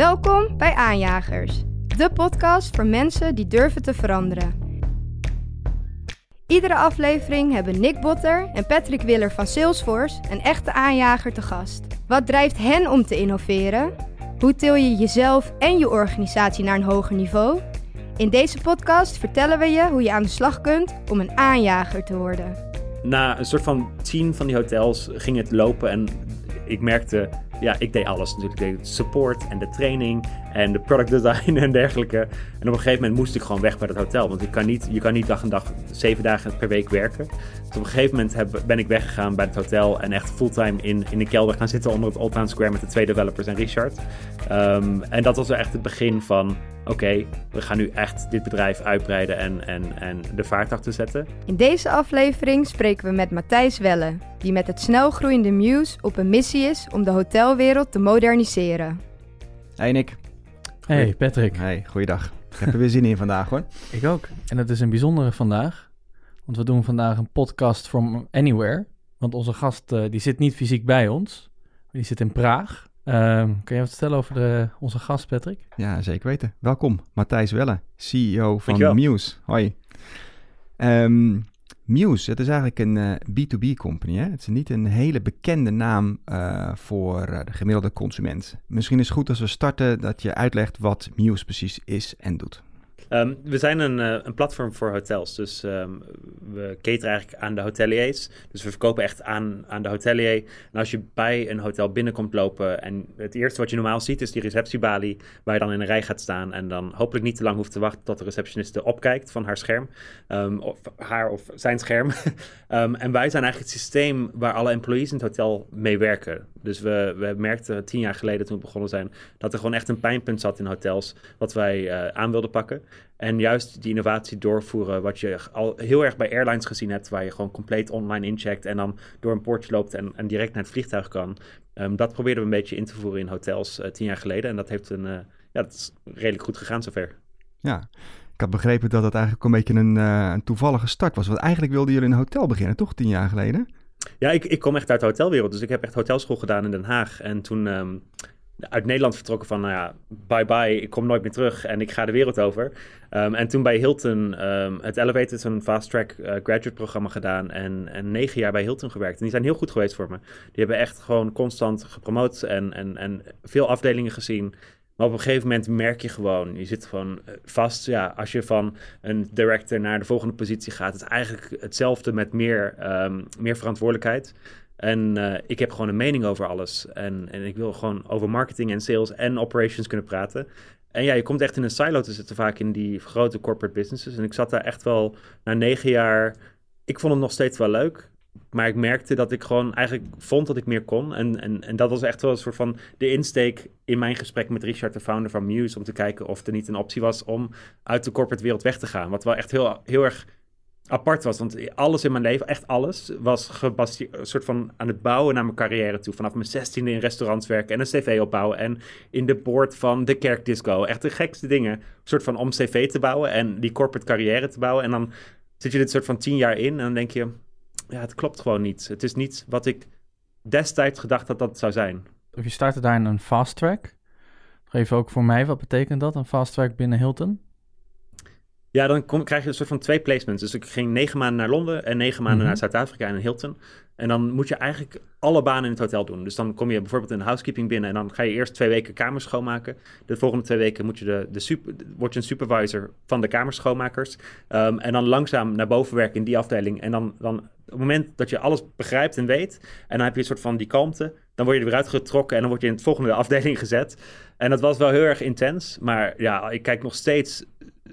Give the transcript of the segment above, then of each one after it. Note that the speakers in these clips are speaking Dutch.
Welkom bij Aanjagers, de podcast voor mensen die durven te veranderen. Iedere aflevering hebben Nick Botter en Patrick Willer van Salesforce een echte aanjager te gast. Wat drijft hen om te innoveren? Hoe til je jezelf en je organisatie naar een hoger niveau? In deze podcast vertellen we je hoe je aan de slag kunt om een aanjager te worden. Na een soort van tien van die hotels ging het lopen en ik merkte, ja, ik deed alles natuurlijk. Ik deed support en de training en de product design en dergelijke. En op een gegeven moment moest ik gewoon weg bij dat hotel. Want ik kan niet, je kan niet dag en dag, zeven dagen per week werken. Dus op een gegeven moment heb, ben ik weggegaan bij het hotel en echt fulltime in, in de kelder gaan zitten onder het Old Town Square met de twee developers en Richard. Um, en dat was echt het begin van oké, we gaan nu echt dit bedrijf uitbreiden en, en, en de vaart achter zetten. In deze aflevering spreken we met Matthijs Welle, die met het snelgroeiende Muse op een missie is om de hotelwereld te moderniseren. Hey Nick. Hey Patrick. Hey, goeiedag. Ik heb er weer zin in vandaag hoor. Ik ook. En het is een bijzondere vandaag, want we doen vandaag een podcast from anywhere. Want onze gast uh, die zit niet fysiek bij ons, die zit in Praag. Um, kan je wat vertellen over de, onze gast, Patrick? Ja, zeker weten. Welkom, Matthijs Welle, CEO van Dankjewel. Muse. Hoi. Um, Muse, het is eigenlijk een uh, B2B company. Hè? Het is niet een hele bekende naam uh, voor uh, de gemiddelde consument. Misschien is het goed als we starten dat je uitlegt wat Muse precies is en doet. Um, we zijn een, uh, een, platform voor hotels. Dus um, we cateren eigenlijk aan de hoteliers. Dus we verkopen echt aan, aan de hotelier. En als je bij een hotel binnenkomt lopen en het eerste wat je normaal ziet is die receptiebalie waar je dan in een rij gaat staan en dan hopelijk niet te lang hoeft te wachten tot de receptioniste opkijkt van haar scherm. Um, of haar of zijn scherm. en wij zijn eigenlijk het systeem waar alle employees in het hotel mee werken. Dus we, we merkten tien jaar geleden toen we begonnen zijn dat er gewoon echt een pijnpunt zat in hotels wat wij uh, aan wilden pakken. En juist die innovatie doorvoeren, wat je al heel erg bij airlines gezien hebt, waar je gewoon compleet online incheckt en dan door een poortje loopt en, en direct naar het vliegtuig kan. Um, dat probeerden we een beetje in te voeren in hotels uh, tien jaar geleden. En dat heeft een, uh, ja, dat is redelijk goed gegaan zover. Ja, ik had begrepen dat het eigenlijk een beetje een, een toevallige start was. Want eigenlijk wilden jullie een hotel beginnen, toch, tien jaar geleden? Ja, ik, ik kom echt uit de hotelwereld. Dus ik heb echt hotelschool gedaan in Den Haag. En toen um, uit Nederland vertrokken van, nou ja, bye bye, ik kom nooit meer terug en ik ga de wereld over. Um, en toen bij Hilton um, het Elevated, zo'n fast track uh, graduate programma gedaan en, en negen jaar bij Hilton gewerkt. En die zijn heel goed geweest voor me. Die hebben echt gewoon constant gepromoot en, en, en veel afdelingen gezien. Maar op een gegeven moment merk je gewoon, je zit gewoon eh, vast. Ja, als je van een director naar de volgende positie gaat, het is eigenlijk hetzelfde met meer, um, meer verantwoordelijkheid. En uh, ik heb gewoon een mening over alles. En, en ik wil gewoon over marketing en sales en operations kunnen praten. En ja, je komt echt in een silo te zitten vaak in die grote corporate businesses. En ik zat daar echt wel na negen jaar. Ik vond het nog steeds wel leuk. Maar ik merkte dat ik gewoon eigenlijk vond dat ik meer kon. En, en, en dat was echt wel een soort van de insteek in mijn gesprek met Richard, de founder van Muse. Om te kijken of er niet een optie was om uit de corporate wereld weg te gaan. Wat wel echt heel, heel erg apart was. Want alles in mijn leven, echt alles, was gebaseerd, soort van aan het bouwen naar mijn carrière toe. Vanaf mijn zestiende in restaurants werken en een cv opbouwen. En in de board van de kerkdisco. Echt de gekste dingen. Een soort van om cv te bouwen en die corporate carrière te bouwen. En dan zit je dit soort van tien jaar in en dan denk je, ja, het klopt gewoon niet. Het is niet wat ik destijds gedacht had dat het zou zijn. Of je startte daar in een fast track. Even ook voor mij, wat betekent dat, een fast track binnen Hilton? Ja, dan kom, krijg je een soort van twee placements. Dus ik ging negen maanden naar Londen en negen maanden mm -hmm. naar Zuid-Afrika en Hilton. En dan moet je eigenlijk alle banen in het hotel doen. Dus dan kom je bijvoorbeeld in de housekeeping binnen en dan ga je eerst twee weken kamers schoonmaken. De volgende twee weken moet je de, de super, word je een supervisor van de kamerschoonmakers. Um, en dan langzaam naar boven werken in die afdeling. En dan, dan op het moment dat je alles begrijpt en weet, en dan heb je een soort van die kalmte, dan word je er weer uitgetrokken en dan word je in het volgende afdeling gezet. En dat was wel heel erg intens. Maar ja, ik kijk nog steeds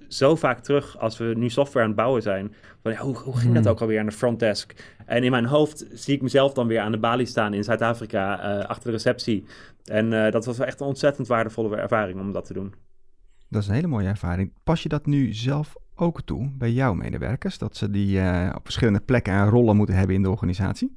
zo vaak terug als we nu software aan het bouwen zijn. Van, ja, hoe, hoe ging dat ook alweer aan de frontdesk? En in mijn hoofd zie ik mezelf dan weer aan de balie staan in Zuid-Afrika, uh, achter de receptie. En uh, dat was echt een ontzettend waardevolle ervaring om dat te doen. Dat is een hele mooie ervaring. Pas je dat nu zelf ook toe bij jouw medewerkers? Dat ze die uh, op verschillende plekken en rollen moeten hebben in de organisatie?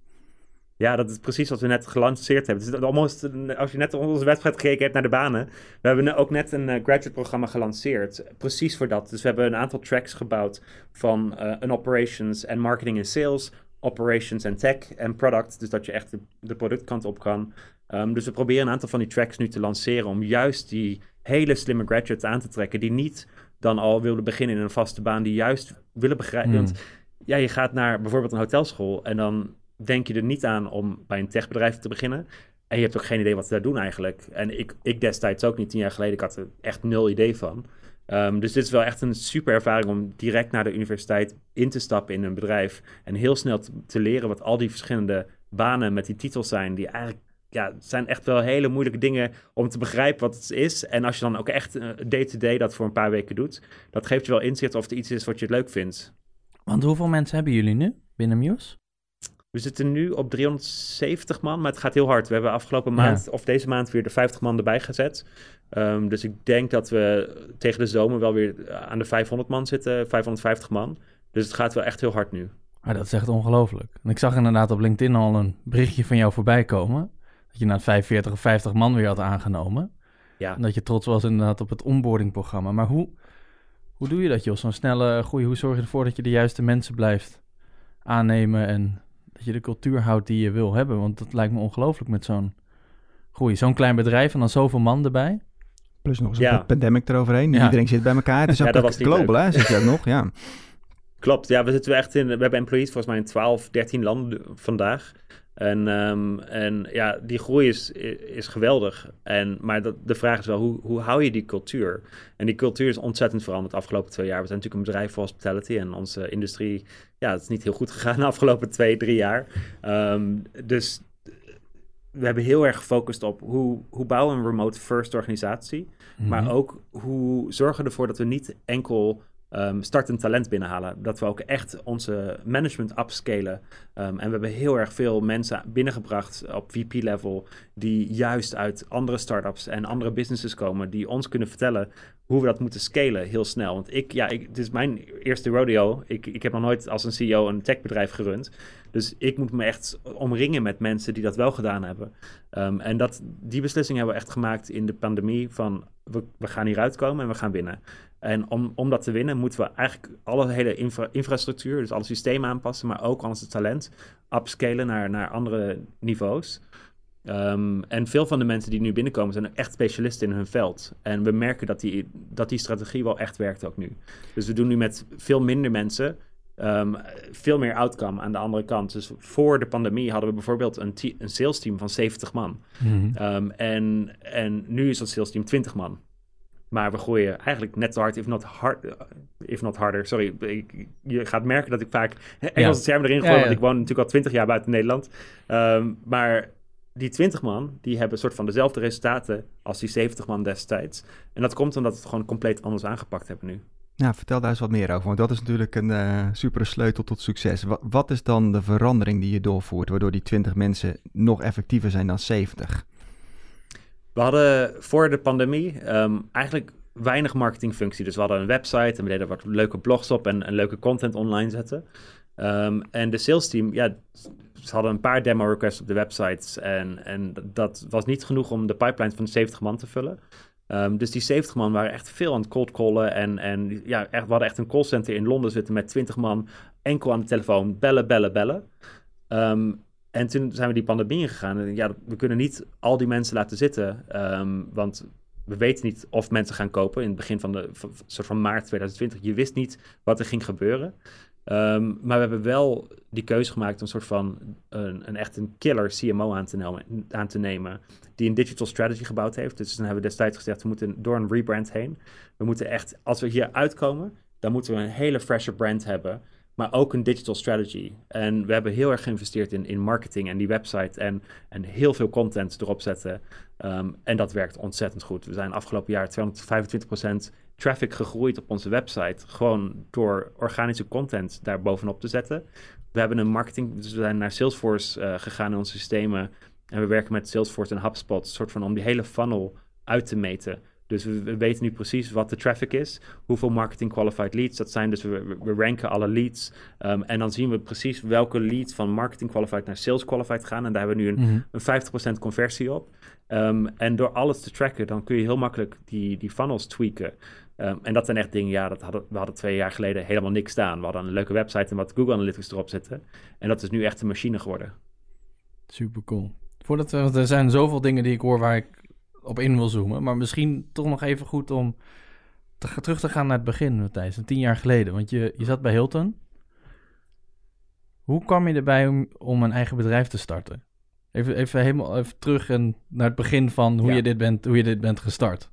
Ja, dat is precies wat we net gelanceerd hebben. Almost, als je net onze wedstrijd gekeken hebt naar de banen. We hebben ook net een uh, graduate programma gelanceerd. Precies voor dat. Dus we hebben een aantal tracks gebouwd van uh, een operations en marketing en sales. Operations en tech en product. Dus dat je echt de, de productkant op kan. Ehm, dus we proberen een aantal van die tracks nu te lanceren om juist die hele slimme graduates aan te trekken die niet dan al willen beginnen in een vaste baan, die juist willen begrijpen. Hmm. Want ja, je gaat naar bijvoorbeeld een hotelschool en dan denk je er niet aan om bij een techbedrijf te beginnen. En je hebt ook geen idee wat ze daar doen eigenlijk. En ik, ik destijds ook niet, tien jaar geleden, ik had er echt nul idee van. Ehm, dus dit is wel echt een super ervaring om direct naar de universiteit in te stappen in een bedrijf. En heel snel te, leren wat al die verschillende banen met die titels zijn. Die eigenlijk, ja, het zijn echt wel hele moeilijke dingen om te begrijpen wat het is. En als je dan ook echt eh, day-to-day dat voor een paar weken doet, dat geeft je wel inzicht of het iets is wat je leuk vindt. Want hoeveel mensen hebben jullie nu binnen Muse? We zitten nu op 370 man, maar het gaat heel hard. We hebben afgelopen maand, of deze maand, weer de 50 man erbij gezet. Ehm, dus ik denk dat we tegen de zomer wel weer aan de 500 man zitten, 550 man. Dus het gaat wel echt heel hard nu. Maar dat is echt ongelooflijk. En ik zag inderdaad op LinkedIn al een berichtje van jou voorbij komen. Dat je na 45 of 50 man weer had aangenomen. Ja. En dat je trots was inderdaad op het onboardingprogramma. Maar hoe, hoe doe je dat, joh? Zo'n snelle groei. Hoe zorg je ervoor dat je de juiste mensen blijft aannemen en dat je de cultuur houdt die je wil hebben? Want dat lijkt me ongelooflijk met zo'n groei. Zo'n klein bedrijf en dan zoveel man erbij. Plus nog eens Ja. een pandemic eroverheen. Ja. Iedereen zit bij elkaar. Het is Ja, ook dat global, hè? Zit je ook nog, ja. Klopt, ja, we zitten echt in. We hebben employees volgens mij in 12, 13 landen vandaag. En, ehm, en ja, die groei is, is geweldig. En, maar dat, de vraag is wel, hoe, hoe hou je die cultuur? En die cultuur is ontzettend veranderd de afgelopen twee jaar. We zijn natuurlijk een bedrijf voor hospitality en onze industrie, ja, het is niet heel goed gegaan de afgelopen twee, drie jaar. Ehm, dus we hebben heel erg gefocust op hoe, hoe bouwen we een remote first organisatie. Mhm. Maar ook hoe zorgen we ervoor dat we niet enkel ehm startend talent binnenhalen. Dat we ook echt onze management upscalen. Ehm, en we hebben heel erg veel mensen binnengebracht op VP-level... die juist uit andere startups en andere businesses komen... die ons kunnen vertellen hoe we dat moeten scalen heel snel. Want ik, ja, ik, het is mijn eerste rodeo. Ik, ik heb nog nooit als een CEO een techbedrijf gerund. Dus ik moet me echt omringen met mensen die dat wel gedaan hebben. Ehm, en dat, die beslissing hebben we echt gemaakt in de pandemie van we, gaan hieruit komen en we gaan winnen. En om, om dat te winnen moeten we eigenlijk alle hele infra- infrastructuur, dus alle systemen aanpassen, maar ook onze talent upscalen naar, naar andere niveaus. Ehm, en veel van de mensen die nu binnenkomen zijn echt specialisten in hun veld. En we merken dat die, dat die strategie wel echt werkt ook nu. Dus we doen nu met veel minder mensen ehm, veel meer outcome aan de andere kant. Dus voor de pandemie hadden we bijvoorbeeld een, een sales team van 70 man. Mhm. Ehm, en, en nu is dat sales team 20 man. Maar we groeien eigenlijk net zo hard, if not, hard, eh, if not harder. Sorry, ik- je gaat merken dat ik vaak Engelse termen erin gooi, Ja, ja. want ik woon natuurlijk al 20 jaar buiten Nederland. Ehm, maar die 20 man, die hebben een soort van dezelfde resultaten als die 70 man destijds. En dat komt omdat we het gewoon compleet anders aangepakt hebben nu. Ja, vertel daar eens wat meer over, want dat is natuurlijk een eh super sleutel tot succes. Wat, wat is dan de verandering die je doorvoert, waardoor die 20 mensen nog effectiever zijn dan 70? We hadden voor de pandemie ehm, eigenlijk weinig marketingfunctie. Dus we hadden een website en we deden wat leuke blogs op en, leuke content online zetten. Ehm, en de sales team, ja, ze hadden een paar demo requests op de websites. En, en dat was niet genoeg om de pipeline van de 70 man te vullen. Ehm, dus die 70 man waren echt veel aan het cold callen. En, en ja, echt, we hadden echt een callcenter in Londen zitten met 20 man. Enkel aan de telefoon, bellen, bellen, bellen. Ehm, en toen zijn we die pandemie ingegaan. En ja, we kunnen niet al die mensen laten zitten. ehm, want we weten niet of mensen gaan kopen in het begin van de soort van maart 2020. Je wist niet wat er ging gebeuren. Ehm, maar we hebben wel die keuze gemaakt om een soort van een, een echt een killer CMO aan te, nemen, aan te nemen. Die een digital strategy gebouwd heeft. Dus dan hebben we destijds gezegd, we moeten door een rebrand heen. We moeten echt, als we hier uitkomen, dan moeten we een hele fresher brand hebben. Maar ook een digital strategy. En we hebben heel erg geïnvesteerd in, in marketing en die website. En, en heel veel content erop zetten. Ehm, en dat werkt ontzettend goed. We zijn afgelopen jaar 225% traffic gegroeid op onze website. Gewoon door organische content daar bovenop te zetten. We hebben een marketing, dus we zijn naar Salesforce eh, gegaan in onze systemen. En we werken met Salesforce en HubSpot, soort van om die hele funnel uit te meten. Dus we, we weten nu precies wat de traffic is, hoeveel marketing qualified leads dat zijn. Dus we, we ranken alle leads. Ehm, en dan zien we precies welke leads van marketing qualified naar sales qualified gaan. En daar hebben we nu een, Mhm. een 50% conversie op. Ehm, en door alles te tracken, dan kun je heel makkelijk die, die funnels tweaken. Ehm, en dat zijn echt dingen, ja, dat hadden, we hadden twee jaar geleden helemaal niks staan. We hadden een leuke website en wat Google Analytics erop zitten. En dat is nu echt een machine geworden. Super cool. Voordat we, want er zijn zoveel dingen die ik hoor waar ik op in wil zoomen. Maar misschien toch nog even goed om te, terug te gaan naar het begin, Matthijs. Een tien jaar geleden. Want je, je zat bij Hilton. Hoe kwam je erbij om, om een eigen bedrijf te starten? Even, even helemaal even terug en naar het begin van hoe, je, dit bent, hoe je dit bent gestart.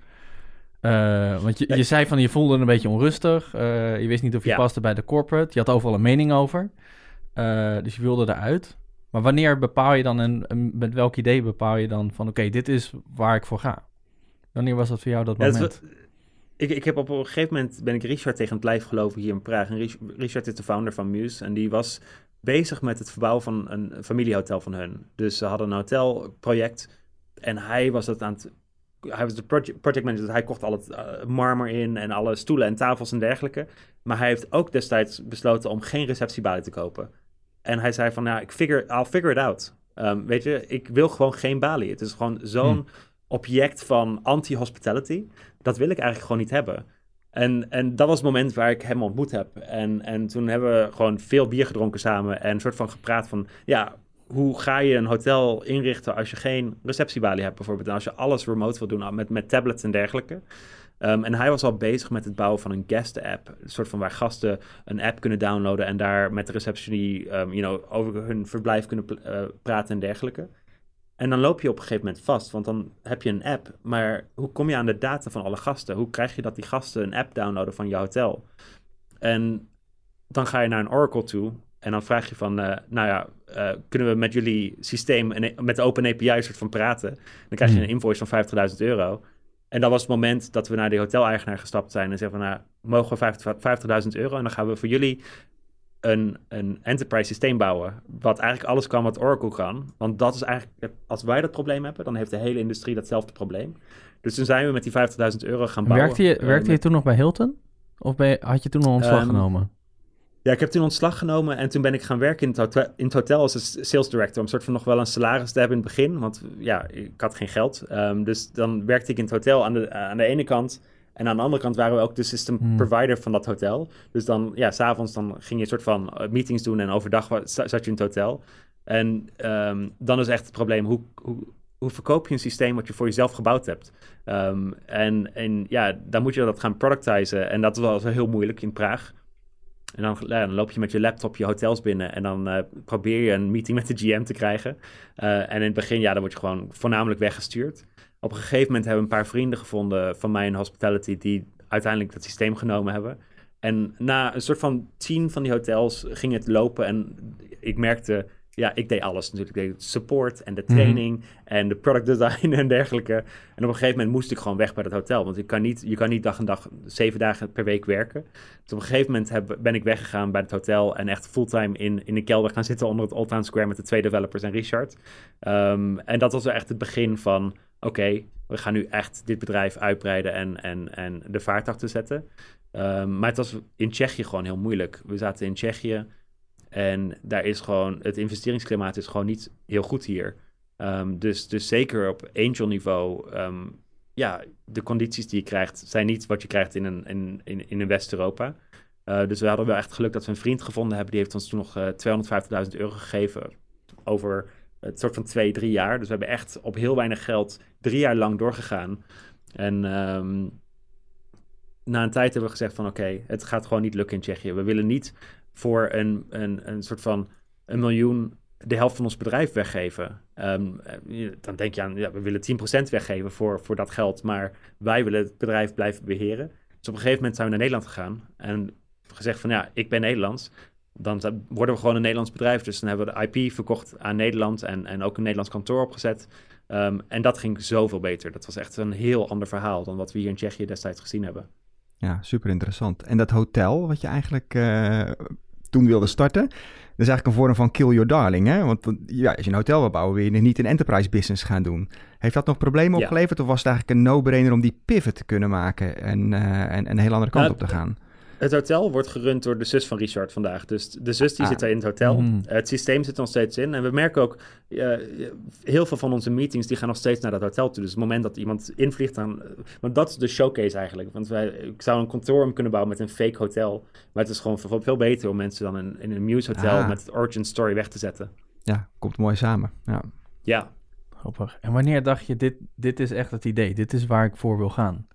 Uh, want je, je zei van je voelde een beetje onrustig. Uh, je wist niet of je paste bij de corporate. Je had overal een mening over. Uh, dus je wilde eruit. Maar wanneer bepaal je dan en, met welk idee bepaal je dan van oké, dit is waar ik voor ga? Wanneer was dat voor jou dat moment? ik, ik heb op een gegeven moment ben ik Richard tegen het lijf geloven hier in Praag. En Richard is de founder van Muse. En die was bezig met het verbouwen van een familiehotel van hun. Dus ze hadden een hotelproject. En hij was het aan het. Hij was de project, project manager, dus hij kocht al het uh, marmer in en alle stoelen en tafels en dergelijke. Maar hij heeft ook destijds besloten om geen receptiebalie te kopen. En hij zei van, ja, ik figure, I'll figure it out. Um, weet je, ik wil gewoon geen balie. Het is gewoon zo'n hmm. object van anti-hospitality. Dat wil ik eigenlijk gewoon niet hebben. En, en dat was het moment waar ik hem ontmoet heb. En, en toen hebben we gewoon veel bier gedronken samen en een soort van gepraat van, ja, hoe ga je een hotel inrichten als je geen receptiebalie hebt bijvoorbeeld? En als je alles remote wil doen met, met tablets en dergelijke. Um, en hij was al bezig met het bouwen van een guest-app. Een soort van waar gasten een app kunnen downloaden en daar met de receptie um, you know, over hun verblijf kunnen uh, praten en dergelijke. En dan loop je op een gegeven moment vast, want dan heb je een app. Maar hoe kom je aan de data van alle gasten? Hoe krijg je dat die gasten een app downloaden van je hotel? En dan ga je naar een Oracle toe en dan vraag je van, uh, nou ja, uh, kunnen we met jullie systeem en met de Open API soort van praten? Dan krijg je hmm. een invoice van 50.000 euro. En dat was het moment dat we naar de hoteleigenaar gestapt zijn en zeggen van, nou, mogen we 50.000 euro en dan gaan we voor jullie een, een enterprise systeem bouwen. Wat eigenlijk alles kan wat Oracle kan. Want dat is eigenlijk, als wij dat probleem hebben, dan heeft de hele industrie datzelfde probleem. Dus toen zijn we met die 50.000 euro gaan bouwen. Werkte je, werkte je toen nog bij Hilton? Of had je toen al ontslag um, genomen? Ja, ik heb toen ontslag genomen en toen ben ik gaan werken in het hotel, in het hotel als sales director. Om een soort van nog wel een salaris te hebben in het begin. Want ja, ik had geen geld. Um, dus dan werkte ik in het hotel aan de, aan de ene kant. En aan de andere kant waren we ook de system hmm. provider van dat hotel. Dus dan, ja, s'avonds dan ging je een soort van eh, meetings doen en overdag zat je in het hotel. En um, dan is echt het probleem, hoe, hoe, hoe verkoop je een systeem wat je voor jezelf gebouwd hebt? Um, en, en ja, dan moet je dat gaan productizen. En dat was heel moeilijk in Praag. En dan, dan, loop je met je laptop je hotels binnen en dan uh, probeer je een meeting met de GM te krijgen. Uh, en in het begin, ja, dan word je gewoon voornamelijk weggestuurd. Op een gegeven moment hebben een paar vrienden gevonden van mij in hospitality die uiteindelijk dat systeem genomen hebben. En na een soort van tien van die hotels ging het lopen en ik merkte, ja, ik deed alles natuurlijk. Ik deed support en de mhm. training en de product design en dergelijke. En op een gegeven moment moest ik gewoon weg bij dat hotel, want ik kan niet, je kan niet dag en dag, zeven dagen per week werken. Dus op een gegeven moment heb, ben ik weggegaan bij het hotel en echt fulltime in, in de kelder gaan zitten onder het Old Town Square met de twee developers en Richard. Um, en dat was echt het begin van oké, we gaan nu echt dit bedrijf uitbreiden en, en, en de vaart achter zetten. Um, maar het was in Tsjechië gewoon heel moeilijk. We zaten in Tsjechië en daar is gewoon, het investeringsklimaat is gewoon niet heel goed hier. Um, dus, dus zeker op angel niveau, um, ja, de condities die je krijgt zijn niet wat je krijgt in een, in, in, in West-Europa. Uh, dus we hadden wel echt geluk dat we een vriend gevonden hebben. Die heeft ons toen nog uh, 250.000 euro gegeven over het soort van twee, drie jaar. Dus we hebben echt op heel weinig geld drie jaar lang doorgegaan. En ehm, na een tijd hebben we gezegd van oké, het gaat gewoon niet lukken in Tsjechië. We willen niet voor een, een, een soort van een miljoen de helft van ons bedrijf weggeven. Ehm, dan denk je aan, ja, we willen 10% weggeven voor, voor dat geld, maar wij willen het bedrijf blijven beheren. Dus op een gegeven moment zijn we naar Nederland gegaan en gezegd van ja, ik ben Nederlands dan worden we gewoon een Nederlands bedrijf. Dus dan hebben we de IP verkocht aan Nederland en, en ook een Nederlands kantoor opgezet. Um, en dat ging zoveel beter. Dat was echt een heel ander verhaal dan wat we hier in Tsjechië destijds gezien hebben. Ja, super interessant. En dat hotel wat je eigenlijk uh, toen wilde starten, dat is eigenlijk een vorm van kill your darling. Hè? Want ja, als je een hotel wil bouwen, wil je niet een enterprise business gaan doen. Heeft dat nog problemen opgeleverd? Of was het eigenlijk een no-brainer om die pivot te kunnen maken en, uh, en, en een heel andere kant nou, op te gaan? Het hotel wordt gerund door de zus van Richard vandaag. Dus de zus die ah. zit daar in het hotel. Mhm. Het systeem zit nog steeds in. En we merken ook, uh, heel veel van onze meetings die gaan nog steeds naar dat hotel toe. Dus het moment dat iemand invliegt, dan... want dat is de showcase eigenlijk. Want wij, ik zou een kantoor kunnen bouwen met een fake hotel. Maar het is gewoon veel, veel beter om mensen dan in, in een Muse hotel ah. met het origin story weg te zetten. Ja, komt mooi samen. Ja. Ja, Grappig. En wanneer dacht je, dit, dit is echt het idee, dit is waar ik voor wil gaan?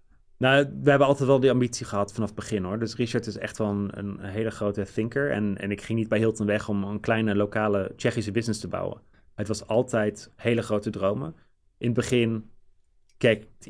Nou, we hebben altijd wel die ambitie gehad vanaf het begin hoor. Dus Richard is echt wel een, een hele grote thinker. En, en ik ging niet bij Hilton weg om een kleine lokale Tsjechische business te bouwen. Het was altijd hele grote dromen. In het begin kijkt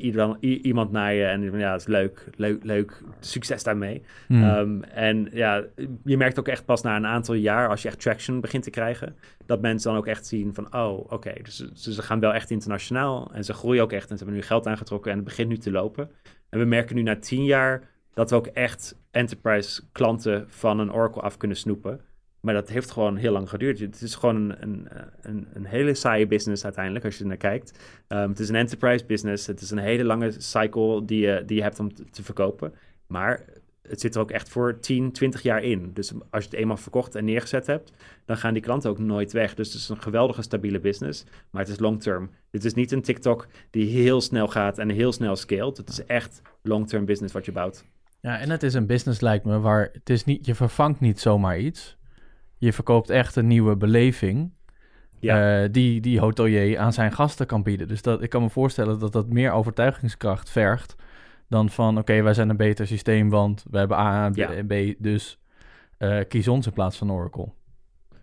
iemand naar je en ja, het is leuk, leuk, leuk, succes daarmee. Hmm. Ehm, en ja, je merkt ook echt pas na een aantal jaar, als je echt traction begint te krijgen, dat mensen dan ook echt zien van, oh, oké, dus, dus, ze gaan wel echt internationaal en ze groeien ook echt en ze hebben nu geld aangetrokken en het begint nu te lopen. En we merken nu na tien jaar dat we ook echt enterprise klanten van een Oracle af kunnen snoepen. Maar dat heeft gewoon heel lang geduurd. Het is gewoon een, een, een, hele saaie business uiteindelijk, als je er naar kijkt. Um, het is een enterprise business. Het is een hele lange cycle die je, die je hebt om te, verkopen. Maar het zit er ook echt voor 10, 20 jaar in. Dus als je het eenmaal verkocht en neergezet hebt, dan gaan die klanten ook nooit weg. Dus het is een geweldige stabiele business, maar het is long term. Dit is niet een TikTok die heel snel gaat en heel snel scaleert. Het is echt long term business wat je bouwt. Ja, en het is een business lijkt me waar het is niet, je vervangt niet zomaar iets je verkoopt echt een nieuwe beleving. Ja. Uh, die, die hotelier aan zijn gasten kan bieden. Dus dat, ik kan me voorstellen dat dat meer overtuigingskracht vergt dan van oké, wij zijn een beter systeem, want we hebben A en B, dus uh, kies ons in plaats van Oracle.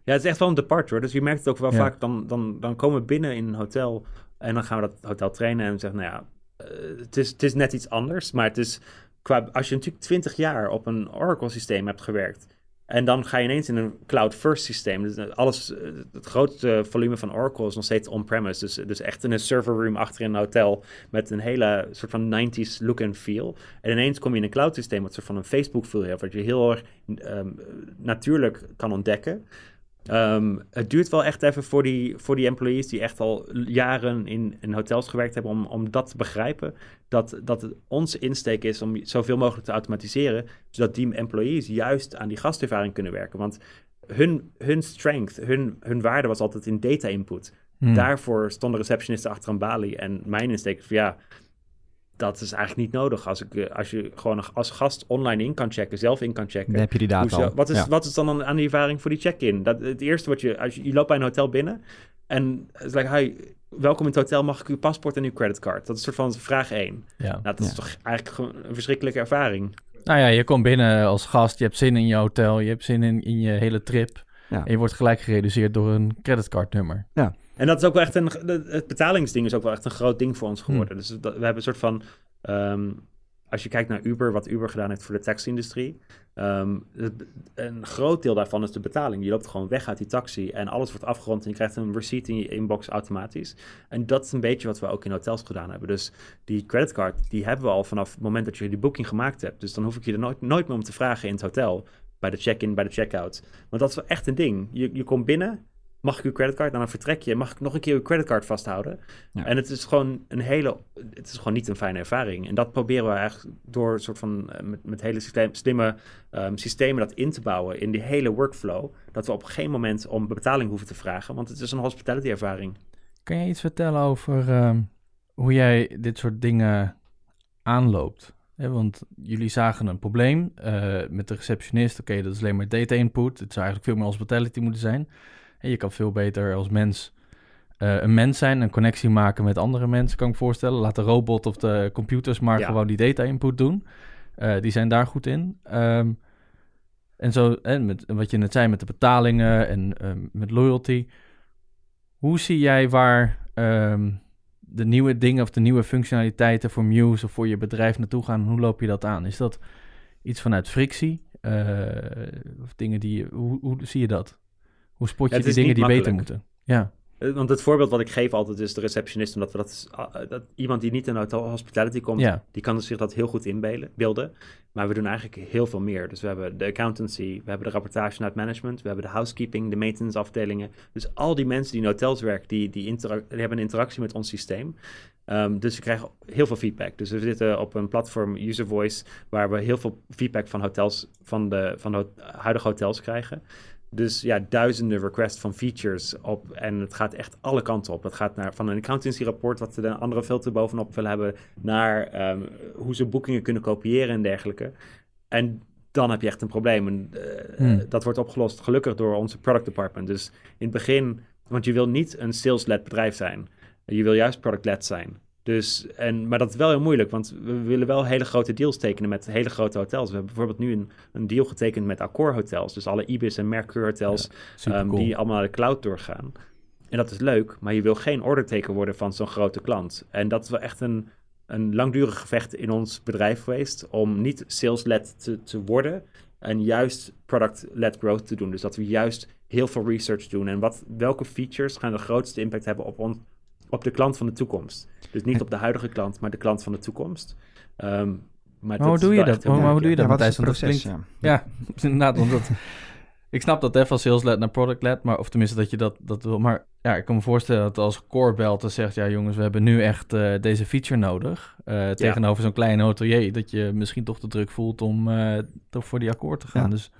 Ja, het is echt wel een departure. Dus je merkt het ook wel vaak, dan, dan, dan komen we binnen in een hotel en dan gaan we dat hotel trainen en zeggen, nou ja, uh, het, is, het is net iets anders, maar het is qua, als je natuurlijk twintig jaar op een Oracle systeem hebt gewerkt, en dan ga je ineens in een cloud-first systeem. Dus eh, alles, eh, het grootste volume van Oracle is nog steeds on-premise. Dus, dus echt in een server room achter in een hotel met een hele soort van 90s look and feel. En ineens kom je in een cloud systeem wat soort van een Facebook feel heeft, wat je heel erg um, natuurlijk kan ontdekken. Um, het duurt wel echt even voor die, voor die employees die echt al jaren in, in hotels gewerkt hebben, om, om dat te begrijpen. Dat, dat het onze insteek is om zoveel mogelijk te automatiseren, zodat die employees juist aan die gastervaring kunnen werken. Want hun, hun strength, hun, hun waarde was altijd in data input. Hmm. Daarvoor stonden receptionisten achter een balie. En mijn insteek is van ja, dat is eigenlijk niet nodig. Als, ik, eh, als je gewoon als gast online in kan checken, zelf in kan checken. Dan heb je die data Wat is, wat is dan aan die ervaring voor die check-in? Dat, het eerste wat je, als je, je loopt bij een hotel binnen en het is like, hi, welkom in het hotel, mag ik uw paspoort en uw creditcard? Dat is een soort van vraag 1. Ja. Nou, dat is toch eigenlijk een verschrikkelijke ervaring. Nou ja, je komt binnen als gast, je hebt zin in je hotel, je hebt zin in, in je hele trip. Ja. En je wordt gelijk gereduceerd door een creditcardnummer. Ja. En dat is ook wel echt een. Het betalingsding is ook wel echt een groot ding voor ons geworden. Hmm. Dus we hebben een soort van. Ehm, als je kijkt naar Uber, wat Uber gedaan heeft voor de taxi-industrie. Ehm, een groot deel daarvan is de betaling. Je loopt gewoon weg uit die taxi en alles wordt afgerond en je krijgt een receipt in je inbox automatisch. En dat is een beetje wat we ook in hotels gedaan hebben. Dus die creditcard, die hebben we al vanaf het moment dat je die booking gemaakt hebt. Dus dan hoef ik je er nooit, nooit meer om te vragen in het hotel. Bij de check-in, bij de check-out. Want dat is wel echt een ding. Je, je komt binnen, mag ik uw creditcard? Dan vertrek je, mag ik nog een keer uw creditcard vasthouden? En het is gewoon een hele, het is gewoon niet een fijne ervaring. En dat proberen we eigenlijk door een soort van, eh, met, met hele slimme um, systemen dat in te bouwen in die hele workflow. Dat we op geen moment om betaling hoeven te vragen, want het is een hospitality ervaring. Kan je iets vertellen over um, hoe jij dit soort dingen aanloopt? want jullie zagen een probleem uh, met de receptionist. Oké, dat is alleen maar data input. Het zou eigenlijk veel meer hospitality moeten zijn. En je kan veel beter als mens uh, een mens zijn, een connectie maken met andere mensen, kan ik me voorstellen. Laat de robot of de computers maar gewoon die data input doen. Uh, die zijn daar goed in. Um, en zo, en met wat je net zei met de betalingen en um, met loyalty. Hoe zie jij waar um, de nieuwe dingen of de nieuwe functionaliteiten voor Muse of voor je bedrijf naartoe gaan? Hoe loop je dat aan? Is dat iets vanuit frictie? Uh, of dingen die hoe, hoe zie je dat? Hoe spot je die dingen die beter moeten? Ja. Eh, want het voorbeeld wat ik geef altijd is de receptionist, omdat we dat, ah, dat iemand die niet in hotel hospitality komt, ja. die kan zich dat heel goed inbeelden. Maar we doen eigenlijk heel veel meer. Dus we hebben de accountancy, we hebben de rapportage naar het management, we hebben de housekeeping, de maintenance afdelingen. Dus al die mensen die in hotels werken, die, die, die hebben een interactie met ons systeem. Um, dus we krijgen heel veel feedback. Dus we zitten op een platform User Voice, waar we heel veel feedback van hotels, van de, van de huidige hotels krijgen. Dus ja, duizenden requests van features op. En het gaat echt alle kanten op. Het gaat naar, van een accountancy rapport, wat ze de andere filter bovenop willen hebben, naar ehm, hoe ze boekingen kunnen kopiëren en dergelijke. En dan heb je echt een probleem. En, uh, hmm. Dat wordt opgelost gelukkig door onze product department. Dus in het begin, want je wil niet een sales-led bedrijf zijn. Je wil juist product-led zijn. Dus, en, maar dat is wel heel moeilijk, want we willen wel hele grote deals tekenen met hele grote hotels. We hebben bijvoorbeeld nu een, een deal getekend met Accor hotels. Dus alle Ibis en Mercure hotels Ja, um, cool. die allemaal naar de cloud doorgaan. En dat is leuk, maar je wil geen ordertaker worden van zo'n grote klant. En dat is wel echt een, een langdurig gevecht in ons bedrijf geweest om niet sales-led te, te worden en juist product-led growth te doen. Dus dat we juist heel veel research doen en wat, welke features gaan de grootste impact hebben op, on, op de klant van de toekomst. Dus niet op de huidige klant, maar de klant van de toekomst. Um, maar Maar hoe doe je dat? Maar hoe doe je ja. dat, Ja, wat is Matthijs? het Want dat proces? klinkt... Ja, inderdaad, omdat... Ik snap dat hè, van sales-led naar product-led, maar of tenminste dat je dat, dat wil. Maar ja, ik kan me voorstellen dat als Core belt en zegt... ja jongens, we hebben nu echt eh, deze feature nodig... eh, tegenover zo'n kleine hotelier... dat je misschien toch de druk voelt om eh, toch voor die akkoord te gaan. Ja. Dus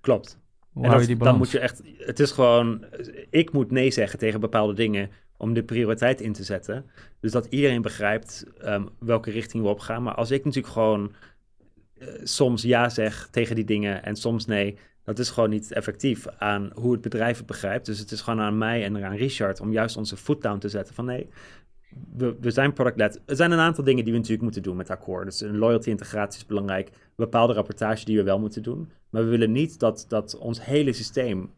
Klopt. hoe En dat, je die dan moet je echt, het is gewoon, ik moet nee zeggen tegen bepaalde dingen om de prioriteit in te zetten. Dus dat iedereen begrijpt ehm, welke richting we op gaan. Maar als ik natuurlijk gewoon eh, soms ja zeg tegen die dingen en soms nee, dat is gewoon niet effectief aan hoe het bedrijf het begrijpt. Dus het is gewoon aan mij en aan Richard om juist onze foot down te zetten van nee, we, zijn product-led. Er zijn een aantal dingen die we natuurlijk moeten doen met Accor. Dus een loyalty-integratie is belangrijk. Bepaalde rapportage die we wel moeten doen. Maar we willen niet dat, dat ons hele systeem,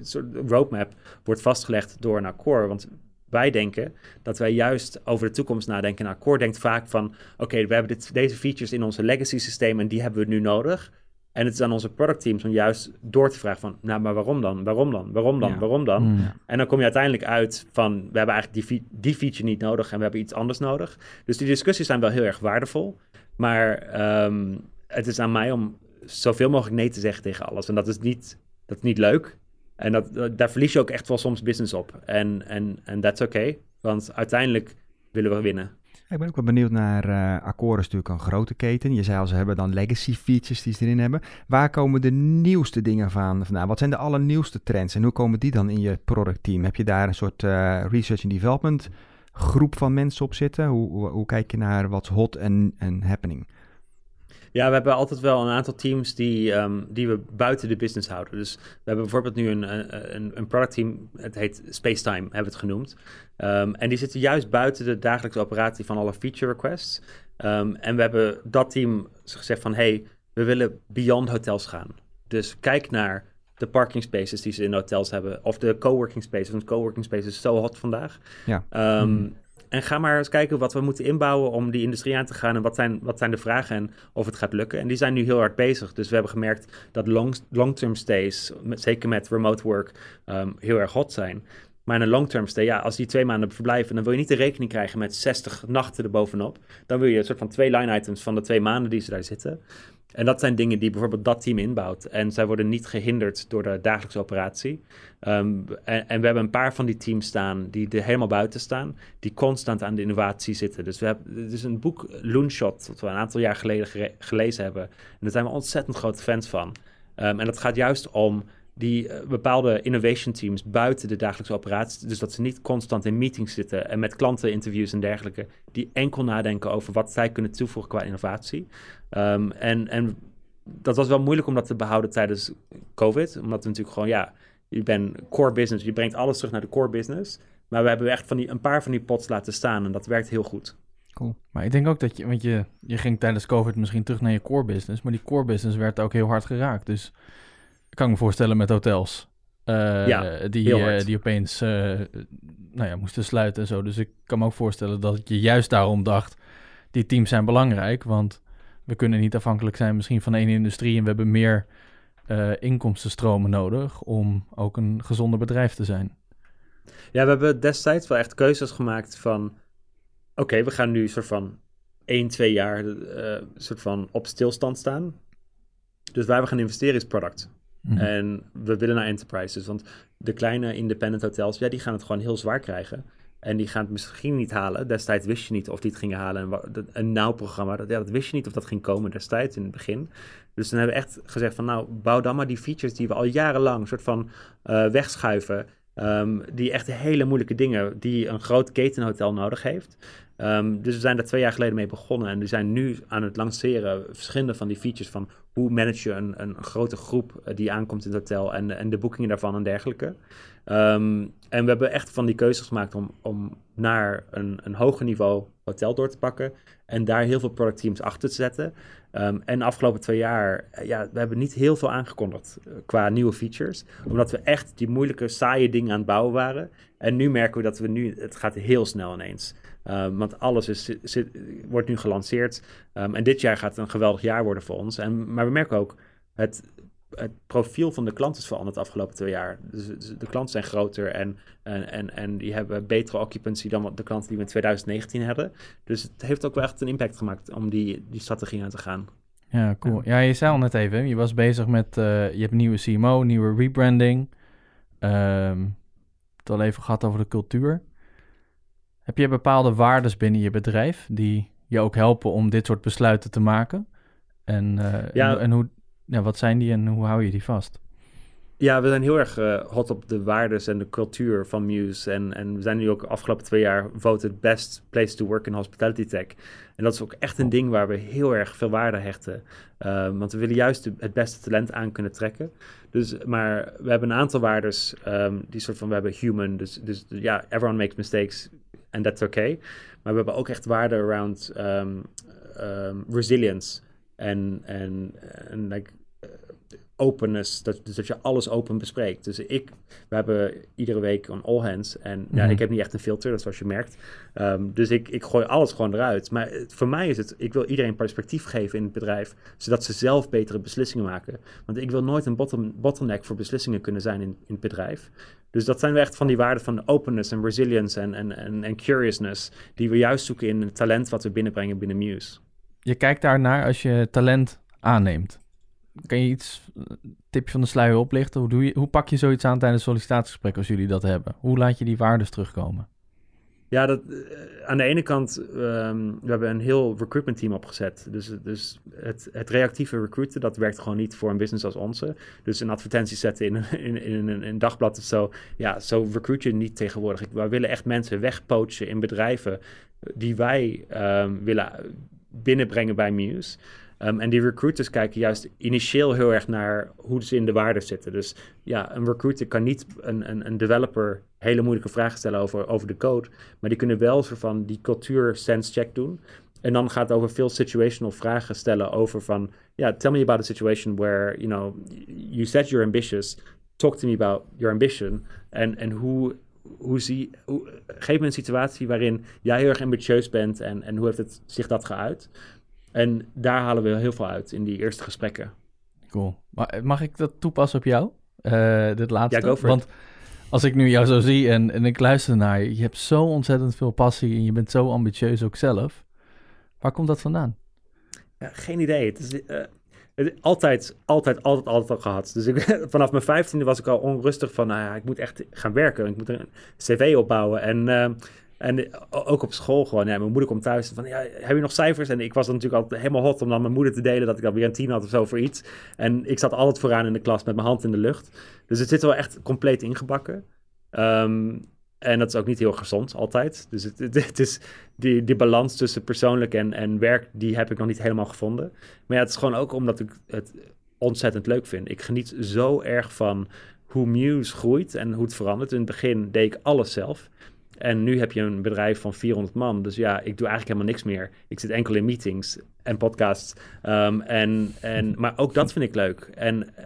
soort roadmap, wordt vastgelegd door een Accor. Want wij denken dat wij juist over de toekomst nadenken. En Accor denkt vaak van, oké, we hebben dit, deze features in onze legacy systeem en die hebben we nu nodig. En het is aan onze product teams om juist door te vragen van, nou, maar waarom dan? Waarom dan? Waarom dan? Ja. Waarom dan? Mm. En dan kom je uiteindelijk uit van, we hebben eigenlijk die, die feature niet nodig en we hebben iets anders nodig. Dus die discussies zijn wel heel erg waardevol. Maar ehm, het is aan mij om zoveel mogelijk nee te zeggen tegen alles. En dat is niet, dat is niet leuk. En dat, dat- daar verlies je ook echt wel soms business op. En en en that's oké, want uiteindelijk willen we winnen. Ik ben ook wel benieuwd naar uh, Accor is natuurlijk een grote keten. Je zei al, ze hebben dan legacy features die ze erin hebben. Waar komen de nieuwste dingen van vandaan? Wat zijn de allernieuwste trends en hoe komen die dan in je productteam? Heb je daar een soort uh, research and development groep van mensen op zitten? Hoe, hoe, hoe kijk je naar wat's hot en happening? Ja, we hebben altijd wel een aantal teams die, um, die we buiten de business houden. Dus we hebben bijvoorbeeld nu een, een, een productteam, het heet Spacetime, hebben we het genoemd. Um, en die zitten juist buiten de dagelijkse operatie van alle feature requests. Um, en we hebben dat team gezegd van, hey, we willen beyond hotels gaan. Dus kijk naar de parking spaces die ze in hotels hebben. Of de coworking spaces, want coworking spaces is zo hot vandaag. Ja. Hmm. En ga maar eens kijken wat we moeten inbouwen om die industrie aan te gaan. En wat zijn, wat zijn de vragen en of het gaat lukken. En die zijn nu heel hard bezig. Dus we hebben gemerkt dat long, long-term stays, met, zeker met remote work, um, heel erg hot zijn. Maar in een long-term stay, ja, als die twee maanden verblijven, dan wil je niet de rekening krijgen met 60 nachten erbovenop. Dan wil je een soort van twee line items van de twee maanden die ze daar zitten. En dat zijn dingen die bijvoorbeeld dat team inbouwt. En zij worden niet gehinderd door de dagelijkse operatie. Um, en, we hebben een paar van die teams staan die er helemaal buiten staan, die constant aan de innovatie zitten. Dus we hebben, het is een boek, Loonshot, dat we een aantal jaar geleden gelezen hebben. En daar zijn we ontzettend grote fans van. Um, en dat gaat juist om die uh, bepaalde innovation teams buiten de dagelijkse operatie. Dus dat ze niet constant in meetings zitten en met klanteninterviews en dergelijke. Die enkel nadenken over wat zij kunnen toevoegen qua innovatie. Um, en, en dat was wel moeilijk om dat te behouden tijdens COVID. Omdat we natuurlijk gewoon, ja, je bent core business. Je brengt alles terug naar de core business. Maar we hebben echt van die, een paar van die pots laten staan en dat werkt heel goed. Cool. Maar ik denk ook dat je, want je, je ging tijdens COVID misschien terug naar je core business. Maar die core business werd ook heel hard geraakt. Dus ik kan me voorstellen met hotels. Uh, ja, die, uh, die opeens uh, nou ja, moesten sluiten en zo. Dus ik kan me ook voorstellen dat je juist daarom dacht, die teams zijn belangrijk, want we kunnen niet afhankelijk zijn misschien van één industrie en we hebben meer inkomstenstromen nodig om ook een gezonder bedrijf te zijn. Ja, we hebben destijds wel echt keuzes gemaakt van, oké, okay, we gaan nu soort van één, twee jaar soort van op stilstand staan. Dus waar we gaan investeren is product. -hmm. En we willen naar enterprises, want de kleine independent hotels, ja, die gaan het gewoon heel zwaar krijgen. En die gaan het misschien niet halen. Destijds wist je niet of die het gingen halen. En een nauw-programma, dat, ja, dat wist je niet of dat ging komen destijds in het begin. Dus dan hebben we echt gezegd van nou, bouw dan maar die features die we al jarenlang soort van uh, wegschuiven. Um, die echt hele moeilijke dingen die een groot ketenhotel nodig heeft. Ehm, dus we zijn daar twee jaar geleden mee begonnen en we zijn nu aan het lanceren verschillende van die features van hoe manage je een, een grote groep eh, die aankomt in het hotel en, en de boekingen daarvan en dergelijke. Ehm, en we hebben echt van die keuzes gemaakt om, om naar een, een hoger niveau hotel door te pakken en daar heel veel product teams achter te zetten. Ehm, en de afgelopen twee jaar, eh, ja, we hebben niet heel veel aangekondigd uh, qua nieuwe features. Omdat we echt die moeilijke, saaie dingen aan het bouwen waren. En nu merken we dat we nu, het gaat heel snel ineens. Um, want alles is, wordt nu gelanceerd. Um, en dit jaar gaat een geweldig jaar worden voor ons. En, maar we merken ook, het, het profiel van de klant is veranderd de afgelopen twee jaar. Dus, dus de klanten zijn groter en, en, en, en die hebben betere occupancy dan de klanten die we in 2019 hadden. Dus het heeft ook wel echt een impact gemaakt om die, die strategie aan te gaan. Ja, cool. Ja, je zei al net even, je was bezig met, uh, je hebt nieuwe CMO, nieuwe rebranding. Um, het al even gehad over de cultuur. Heb je bepaalde waarden binnen je bedrijf die je ook helpen om dit soort besluiten te maken? En, uh, ja. en, en hoe, ja, wat zijn die en hoe hou je die vast? Ja, we zijn heel erg uh, hot op de waardes en de cultuur van Muse. En, en we zijn nu ook afgelopen twee jaar voted best place to work in hospitality tech. En dat is ook echt een ding waar we heel erg veel waarde hechten. Uh, want we willen juist het beste talent aan kunnen trekken. Dus, maar we hebben een aantal waardes um, die soort van, we hebben human. Dus, dus ja, everyone makes mistakes and that's okay. Maar we hebben ook echt waarden around um, um, resilience. En, en, en like, openness, dat, dus dat je alles open bespreekt. Dus ik, we hebben iedere week een all hands en mm -hmm. ja, ik heb niet echt een filter, dat zoals je merkt. Um, dus ik, ik gooi alles gewoon eruit. Maar voor mij is het, ik wil iedereen perspectief geven in het bedrijf, zodat ze zelf betere beslissingen maken. Want ik wil nooit een bottom, bottleneck voor beslissingen kunnen zijn in, in het bedrijf. Dus dat zijn we echt van die waarden van openness en resilience en, en, en, en curiousness, die we juist zoeken in het talent wat we binnenbrengen binnen Muse. Je kijkt daar naar als je talent aanneemt. Kan je iets, tipje van de sluier oplichten? Hoe, doe je, hoe pak je zoiets aan tijdens sollicitatiegesprek als jullie dat hebben? Hoe laat je die waardes terugkomen? Ja, dat, uh, aan de ene kant, um, we hebben een heel recruitment team opgezet. Dus, dus het, het, reactieve recruiten, dat werkt gewoon niet voor een business als onze. Dus een advertentie zetten in, in, in, een, een, dagblad of zo. Ja, zo recruit je niet tegenwoordig. Wij willen echt mensen wegpoachen in bedrijven die wij um, willen binnenbrengen bij Muse. Um, en die recruiters kijken juist initieel heel erg naar hoe ze in de waarde zitten. Dus ja, een recruiter kan niet een, een, een developer hele moeilijke vragen stellen over, over de code. Maar die kunnen wel soort van die cultuur sense check doen. En dan gaat het over veel situational vragen stellen over van... Ja, tell me about a situation where, you know, you said you're ambitious. Talk to me about your ambition. En, en hoe, hoe zie... Hoe, geef me een situatie waarin jij heel erg ambitieus bent... en, en hoe heeft het zich dat geuit? En daar halen we heel veel uit in die eerste gesprekken. Cool. Mag ik dat toepassen op jou? Uh, dit laatste? Ja, Want als ik nu jou zo zie en, en ik luister naar je, je hebt zo ontzettend veel passie en je bent zo ambitieus ook zelf. Waar komt dat vandaan? Ja, geen idee. Het is uh, het, altijd, altijd, altijd, altijd al gehad. Dus ik, vanaf mijn vijftiende was ik al onrustig van, nou ja, ik moet echt gaan werken. Ik moet een cv opbouwen. En uh, en ook op school gewoon. Ja, mijn moeder komt thuis van, ja, heb je nog cijfers? En ik was dan natuurlijk altijd helemaal hot om dan mijn moeder te delen dat ik dan weer een tien had of zo voor iets. En ik zat altijd vooraan in de klas met mijn hand in de lucht. Dus het zit wel echt compleet ingebakken. Um, en dat is ook niet heel gezond altijd. Dus het, het, is die, die balans tussen persoonlijk en, en werk, die heb ik nog niet helemaal gevonden. Maar ja, het is gewoon ook omdat ik het ontzettend leuk vind. Ik geniet zo erg van hoe Muse groeit en hoe het verandert. In het begin deed ik alles zelf. En nu heb je een bedrijf van 400 man. Dus ja, ik doe eigenlijk helemaal niks meer. Ik zit enkel in meetings en podcasts. Um, en, en, maar ook dat vind ik leuk. En uh,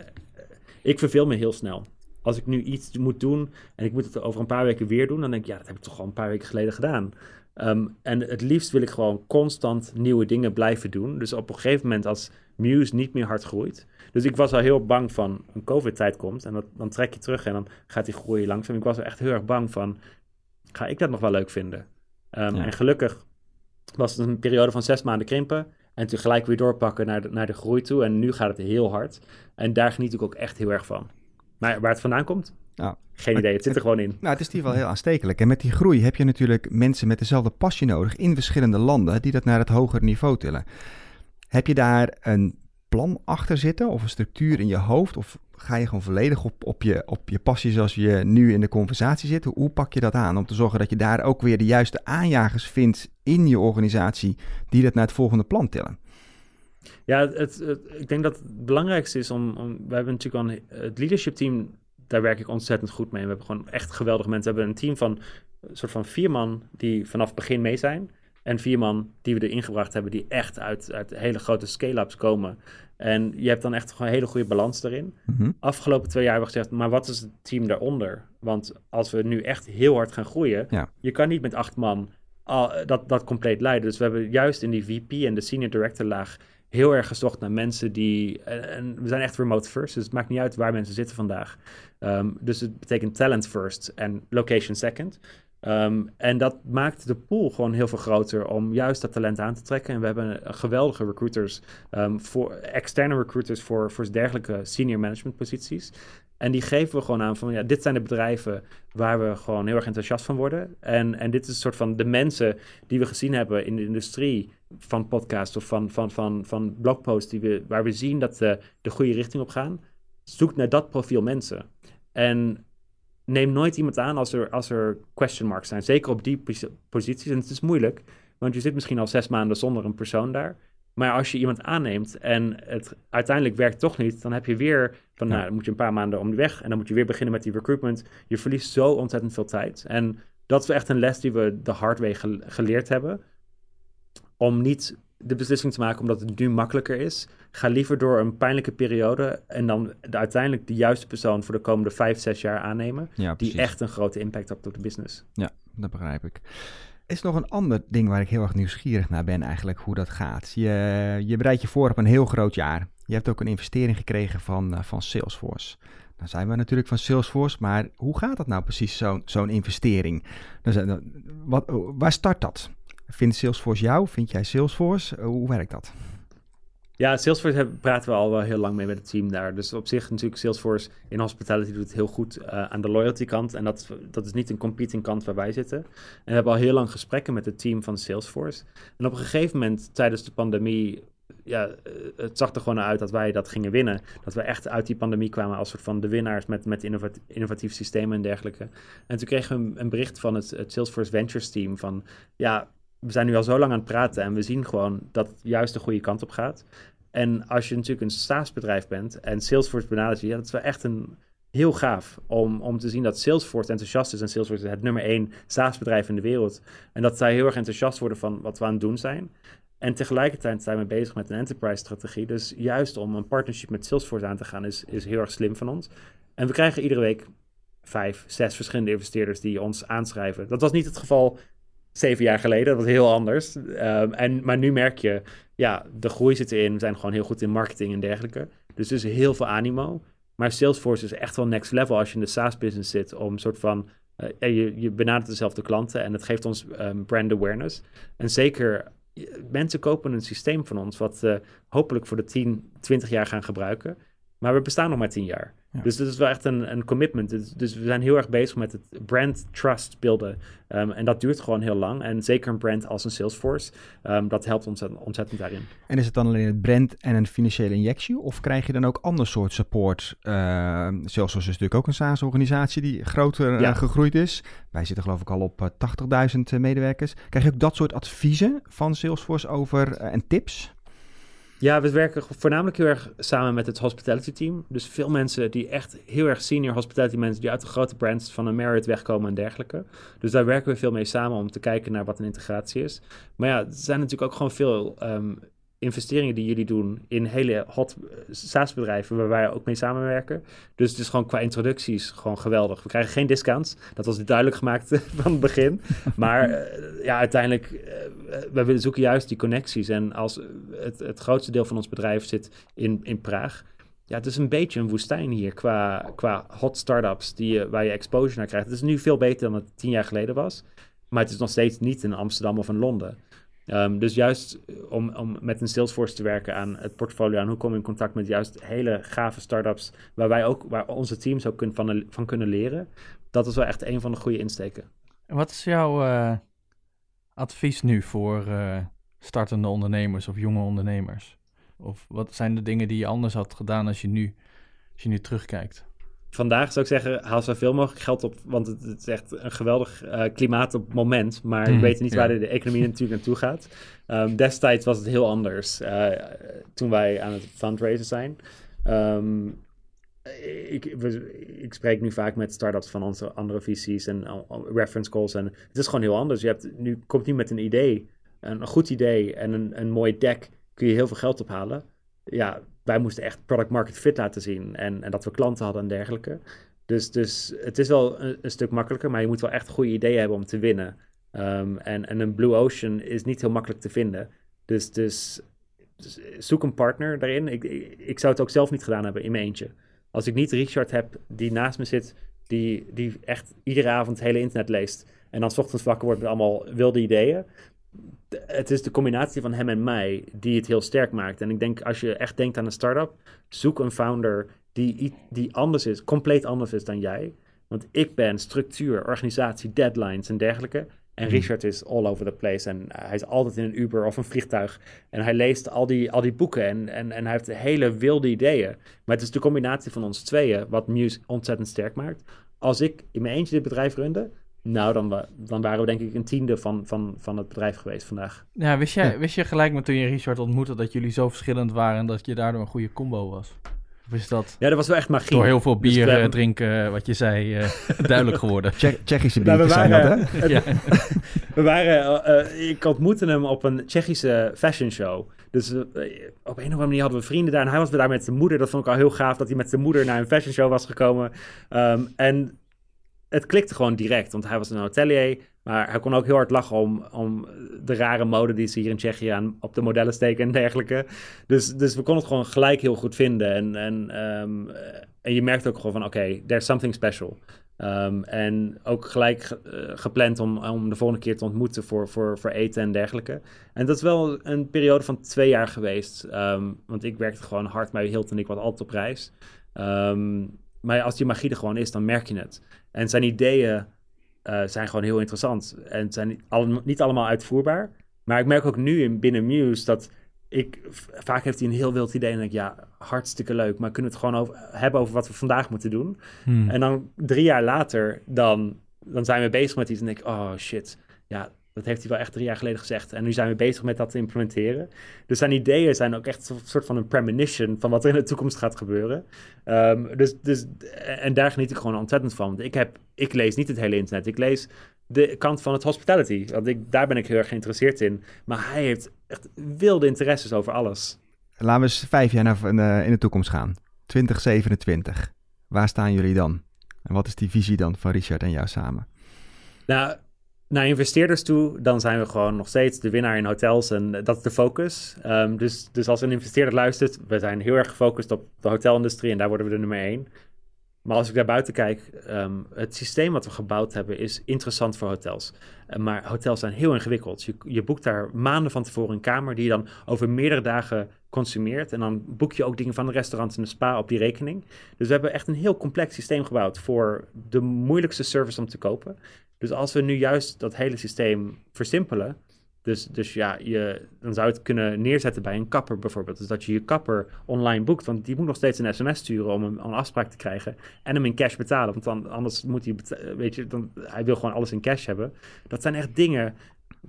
ik verveel me heel snel. Als ik nu iets moet doen en ik moet het over een paar weken weer doen, dan denk ik, ja, dat heb ik toch al een paar weken geleden gedaan. Um, en het liefst wil ik gewoon constant nieuwe dingen blijven doen. Dus op een gegeven moment, als Muse niet meer hard groeit. Dus ik was al heel bang van een COVID-tijd komt en dat, dan trek je terug en dan gaat die groei langzaam. Ik was er echt heel erg bang van, ga ik dat nog wel leuk vinden. Um, ja. En gelukkig was het een periode van zes maanden krimpen. En toen gelijk weer doorpakken naar de, naar de groei toe. En nu gaat het heel hard. En daar geniet ik ook echt heel erg van. Maar waar het vandaan komt? Nou, Geen idee, het zit er gewoon in. Nou, het is in ieder geval heel aanstekelijk. En met die groei heb je natuurlijk mensen met dezelfde passie nodig in verschillende landen die dat naar het hogere niveau tillen. Heb je daar een plan achter zitten of een structuur in je hoofd? Of ga je gewoon volledig op, op, je, op je passie zoals je nu in de conversatie zit? Hoe pak je dat aan om te zorgen dat je daar ook weer de juiste aanjagers vindt in je organisatie die dat naar het volgende plan tillen? Ja, het, ik denk dat het belangrijkste is om, om we hebben natuurlijk al het leadership team, daar werk ik ontzettend goed mee. We hebben gewoon echt geweldige mensen. We hebben een team van een soort van vier man die vanaf het begin mee zijn. En vier man die we erin gebracht hebben, die echt uit, uit hele grote scale-ups komen. En je hebt dan echt gewoon een hele goede balans daarin. Mhm. Afgelopen twee jaar hebben we gezegd, maar wat is het team daaronder? Want als we nu echt heel hard gaan groeien, Ja. je kan niet met acht man al, dat, dat compleet leiden. Dus we hebben juist in die VP en de senior director laag heel erg gezocht naar mensen die... En, en we zijn echt remote first, dus het maakt niet uit waar mensen zitten vandaag. Ehm, dus het betekent talent first en location second. Ehm, en dat maakt de pool gewoon heel veel groter om juist dat talent aan te trekken. En we hebben geweldige recruiters, ehm, voor, externe recruiters voor, voor dergelijke senior management posities. En die geven we gewoon aan van, ja, dit zijn de bedrijven waar we gewoon heel erg enthousiast van worden. En, en dit is een soort van de mensen die we gezien hebben in de industrie van podcasts of van, van, van, van blogposts die we, waar we zien dat de, de goede richting op gaan. Zoek naar dat profiel mensen. En neem nooit iemand aan als er, als er question marks zijn. Zeker op die pos- posities. En het is moeilijk, want je zit misschien al zes maanden zonder een persoon daar. Maar als je iemand aanneemt en het uiteindelijk werkt toch niet, dan heb je weer van, Ja. nou, dan moet je een paar maanden om de weg en dan moet je weer beginnen met die recruitment. Je verliest zo ontzettend veel tijd. En dat is echt een les die we de hard way gel- geleerd hebben. Om niet de beslissing te maken omdat het nu makkelijker is. Ga liever door een pijnlijke periode en dan de, uiteindelijk de juiste persoon voor de komende vijf, zes jaar aannemen. Ja, Die echt een grote impact heeft op de business. Dat begrijp ik. Is nog een ander ding waar ik heel erg nieuwsgierig naar ben eigenlijk, hoe dat gaat. Je, je bereidt je voor op een heel groot jaar. Je hebt ook een investering gekregen van, eh, van Salesforce. Dan zijn we natuurlijk van Salesforce, maar hoe gaat dat nou precies, zo'n zo'n investering? Dan- wat, waar start dat? Vindt Salesforce jou? Vind jij Salesforce? Eh, Hoe werkt dat? Ja, Salesforce praten we al wel heel lang mee met het team daar. Dus op zich natuurlijk Salesforce in hospitality doet het heel goed eh, aan de loyalty kant. En dat, dat is niet een competing kant waar wij zitten. En we hebben al heel lang gesprekken met het team van Salesforce. En op een gegeven moment tijdens de pandemie, ja, eh, het zag er gewoon uit dat wij dat gingen winnen. Dat we echt uit die pandemie kwamen als soort van de winnaars met, met innovat innovatief systemen en dergelijke. En toen kregen we een, een bericht van het, het Salesforce Ventures team van, ja, we zijn nu al zo lang aan het praten en we zien gewoon dat het juist de goede kant op gaat. En als je natuurlijk een SaaS-bedrijf bent en Salesforce benadert je, ja, dat is wel echt een heel gaaf om, om te zien dat Salesforce enthousiast is. En Salesforce is het nummer één SaaS-bedrijf in de wereld. En dat zij heel erg enthousiast worden van wat we aan het doen zijn. En tegelijkertijd zijn we bezig met een enterprise-strategie. Dus juist om een partnership met Salesforce aan te gaan is, is heel erg slim van ons. En we krijgen iedere week vijf, zes verschillende investeerders die ons aanschrijven. Dat was niet het geval zeven jaar geleden. Dat was heel anders. Ehm, en, maar nu merk je, ja, de groei zit erin. We zijn gewoon heel goed in marketing en dergelijke. Dus er is heel veel animo. Maar Salesforce is echt wel next level als je in de SaaS-business zit. Om een soort van, eh, je, je benadert dezelfde klanten en het geeft ons ehm, brand awareness. En zeker, eh, mensen kopen een systeem van ons wat eh, hopelijk voor de 10, 20 jaar gaan gebruiken. Maar we bestaan nog maar 10 jaar. Ja. Dus dat is wel echt een, een commitment. Dus, dus we zijn heel erg bezig met het brand trust beelden. Ehm, en dat duurt gewoon heel lang. En zeker een brand als een Salesforce, ehm, dat helpt ontzettend, ontzettend daarin. En is het dan alleen het brand en een financiële injectie? Of krijg je dan ook ander soort support? Uh, Salesforce is natuurlijk ook een SaaS-organisatie die groter Ja. eh, gegroeid is. Wij zitten geloof ik al op eh, 80.000 medewerkers. Krijg je ook dat soort adviezen van Salesforce over eh, en tips? Ja, we werken voornamelijk heel erg samen met het hospitality team. Dus veel mensen die echt heel erg senior hospitality mensen die uit de grote brands van een Marriott wegkomen en dergelijke. Dus daar werken we veel mee samen om te kijken naar wat een integratie is. Maar ja, er zijn natuurlijk ook gewoon veel ehm, investeringen die jullie doen in hele hot eh, SaaS-bedrijven waar wij ook mee samenwerken. Dus het is gewoon qua introducties gewoon geweldig. We krijgen geen discounts. Dat was duidelijk gemaakt van het begin. Maar eh, ja, uiteindelijk, eh, we willen zoeken juist die connecties. En als het, het grootste deel van ons bedrijf zit in, in Praag. Ja, het is een beetje een woestijn hier qua, qua hot startups die, je- waar je exposure naar krijgt. Het is nu veel beter dan het tien jaar geleden was. Maar het is nog steeds niet in Amsterdam of in Londen. Um, dus juist om, om met een Salesforce te werken aan het portfolio, aan hoe kom je in contact met juist hele gave startups, waar wij ook, waar onze teams ook kun, van, van kunnen leren, dat is wel echt een van de goede insteken. En wat is jouw uh, advies nu voor uh, startende ondernemers of jonge ondernemers? Of wat zijn de dingen die je anders had gedaan als je nu als je nu terugkijkt? Vandaag zou ik zeggen, haal zoveel mogelijk geld op, want het, is echt een geweldig uh, klimaat op het moment. Maar mm, we weten niet waar de, de, economie natuurlijk naartoe gaat. Um, destijds was het heel anders uh, toen wij aan het fundraisen zijn. Um, ik, ik, spreek nu vaak met startups van onze andere visies en reference calls. En het is gewoon heel anders. Je hebt, nu komt nu met een idee, een, een goed idee en een, een mooi deck. Kun je heel veel geld ophalen. Ja, wij moesten echt product market fit laten zien. En, en dat we klanten hadden en dergelijke. Dus, dus het is wel een, stuk makkelijker, maar je moet wel echt goede ideeën hebben om te winnen. Um, en, en een Blue Ocean is niet heel makkelijk te vinden. Dus, dus, zoek een partner daarin. Ik, ik, ik, zou het ook zelf niet gedaan hebben in mijn eentje. Als ik niet Richard heb die naast me zit, die, die echt iedere avond het hele internet leest. En dan s ochtends wakker wordt met allemaal wilde ideeën. Het is de combinatie van hem en mij die het heel sterk maakt. En ik denk, als je echt denkt aan een start-up, zoek een founder die, die anders is, compleet anders is dan jij. Want ik ben structuur, organisatie, deadlines en dergelijke. En hmm. Richard is all over the place. En hij is altijd in een Uber of een vliegtuig. En hij leest al die, al die boeken. En, en, en hij heeft hele wilde ideeën. Maar het is de combinatie van ons tweeën wat Muse ontzettend sterk maakt. Als ik in mijn eentje dit bedrijf runde. Nou, dan, dan waren we denk ik een tiende van, van, van het bedrijf geweest vandaag. Ja, wist, jij, wist je gelijk met toen je Richard ontmoette dat jullie zo verschillend waren en dat je daardoor een goede combo was? Of is dat ja, dat was wel echt magie. Door heel veel dus bier dus drinken, wat je zei, uh, duidelijk geworden. Tsjechische bier nou, zijn dat, hè? ja. we waren, uh, ik ontmoette hem op een Tsjechische fashion show. Dus uh, op een of andere manier hadden we vrienden daar. En hij was daar met zijn moeder. Dat vond ik al heel gaaf, dat hij met zijn moeder naar een fashion show was gekomen. Um, en het klikte gewoon direct, want hij was een hotelier. Maar hij kon ook heel hard lachen om, om de rare mode die ze hier in Tsjechië aan op de modellen steken en dergelijke. Dus, dus we konden het gewoon gelijk heel goed vinden. En, en, um, en je merkt ook gewoon van, oké, there's something special. Um, en ook gelijk uh, gepland om, om de volgende keer te ontmoeten voor, voor, voor eten en dergelijke. En dat is wel een periode van twee jaar geweest. Um, want ik werkte gewoon hard bij Hilton. Ik was altijd op reis. Maar als die magie er gewoon is, dan merk je het. En zijn ideeën uh, zijn gewoon heel interessant. En zijn niet allemaal uitvoerbaar. Maar ik merk ook nu in binnen Muse dat ik... Vaak heeft hij een heel wild idee en denk ik, ja, hartstikke leuk. Maar kunnen we het gewoon over, hebben over wat we vandaag moeten doen? Hmm. En dan drie jaar later, dan, dan zijn we bezig met iets en denk ik, oh shit, ja, dat heeft hij wel echt drie jaar geleden gezegd. En nu zijn we bezig met dat te implementeren. Dus zijn ideeën zijn ook echt een soort van een premonition van wat er in de toekomst gaat gebeuren. Um, dus, dus, en daar geniet ik gewoon ontzettend van. Want ik, heb, ik lees niet het hele internet. Ik lees de kant van het hospitality. Want ik, daar ben ik heel erg geïnteresseerd in. Maar hij heeft echt wilde interesses over alles. Laten we eens vijf jaar naar, in de toekomst gaan. 2027. Waar staan jullie dan? En wat is die visie dan van Richard en jou samen? Nou, naar investeerders toe, dan zijn we gewoon nog steeds de winnaar in hotels en dat is de focus. Um, dus, dus als een investeerder luistert, we zijn heel erg gefocust op de hotelindustrie en daar worden we de nummer één. Maar als ik daar buiten kijk, um, het systeem wat we gebouwd hebben is interessant voor hotels. Uh, maar hotels zijn heel ingewikkeld. Je, je boekt daar maanden van tevoren een kamer die je dan over meerdere dagen consumeert. En dan boek je ook dingen van de restaurants en de spa op die rekening. Dus we hebben echt een heel complex systeem gebouwd voor de moeilijkste service om te kopen. Dus als we nu juist dat hele systeem versimpelen, dus, dus ja, je, dan zou het kunnen neerzetten bij een kapper bijvoorbeeld. Dus dat je je kapper online boekt, want die moet nog steeds een sms sturen om een, een afspraak te krijgen. En hem in cash betalen, want dan, anders moet hij, weet je, dan, hij wil gewoon alles in cash hebben. Dat zijn echt dingen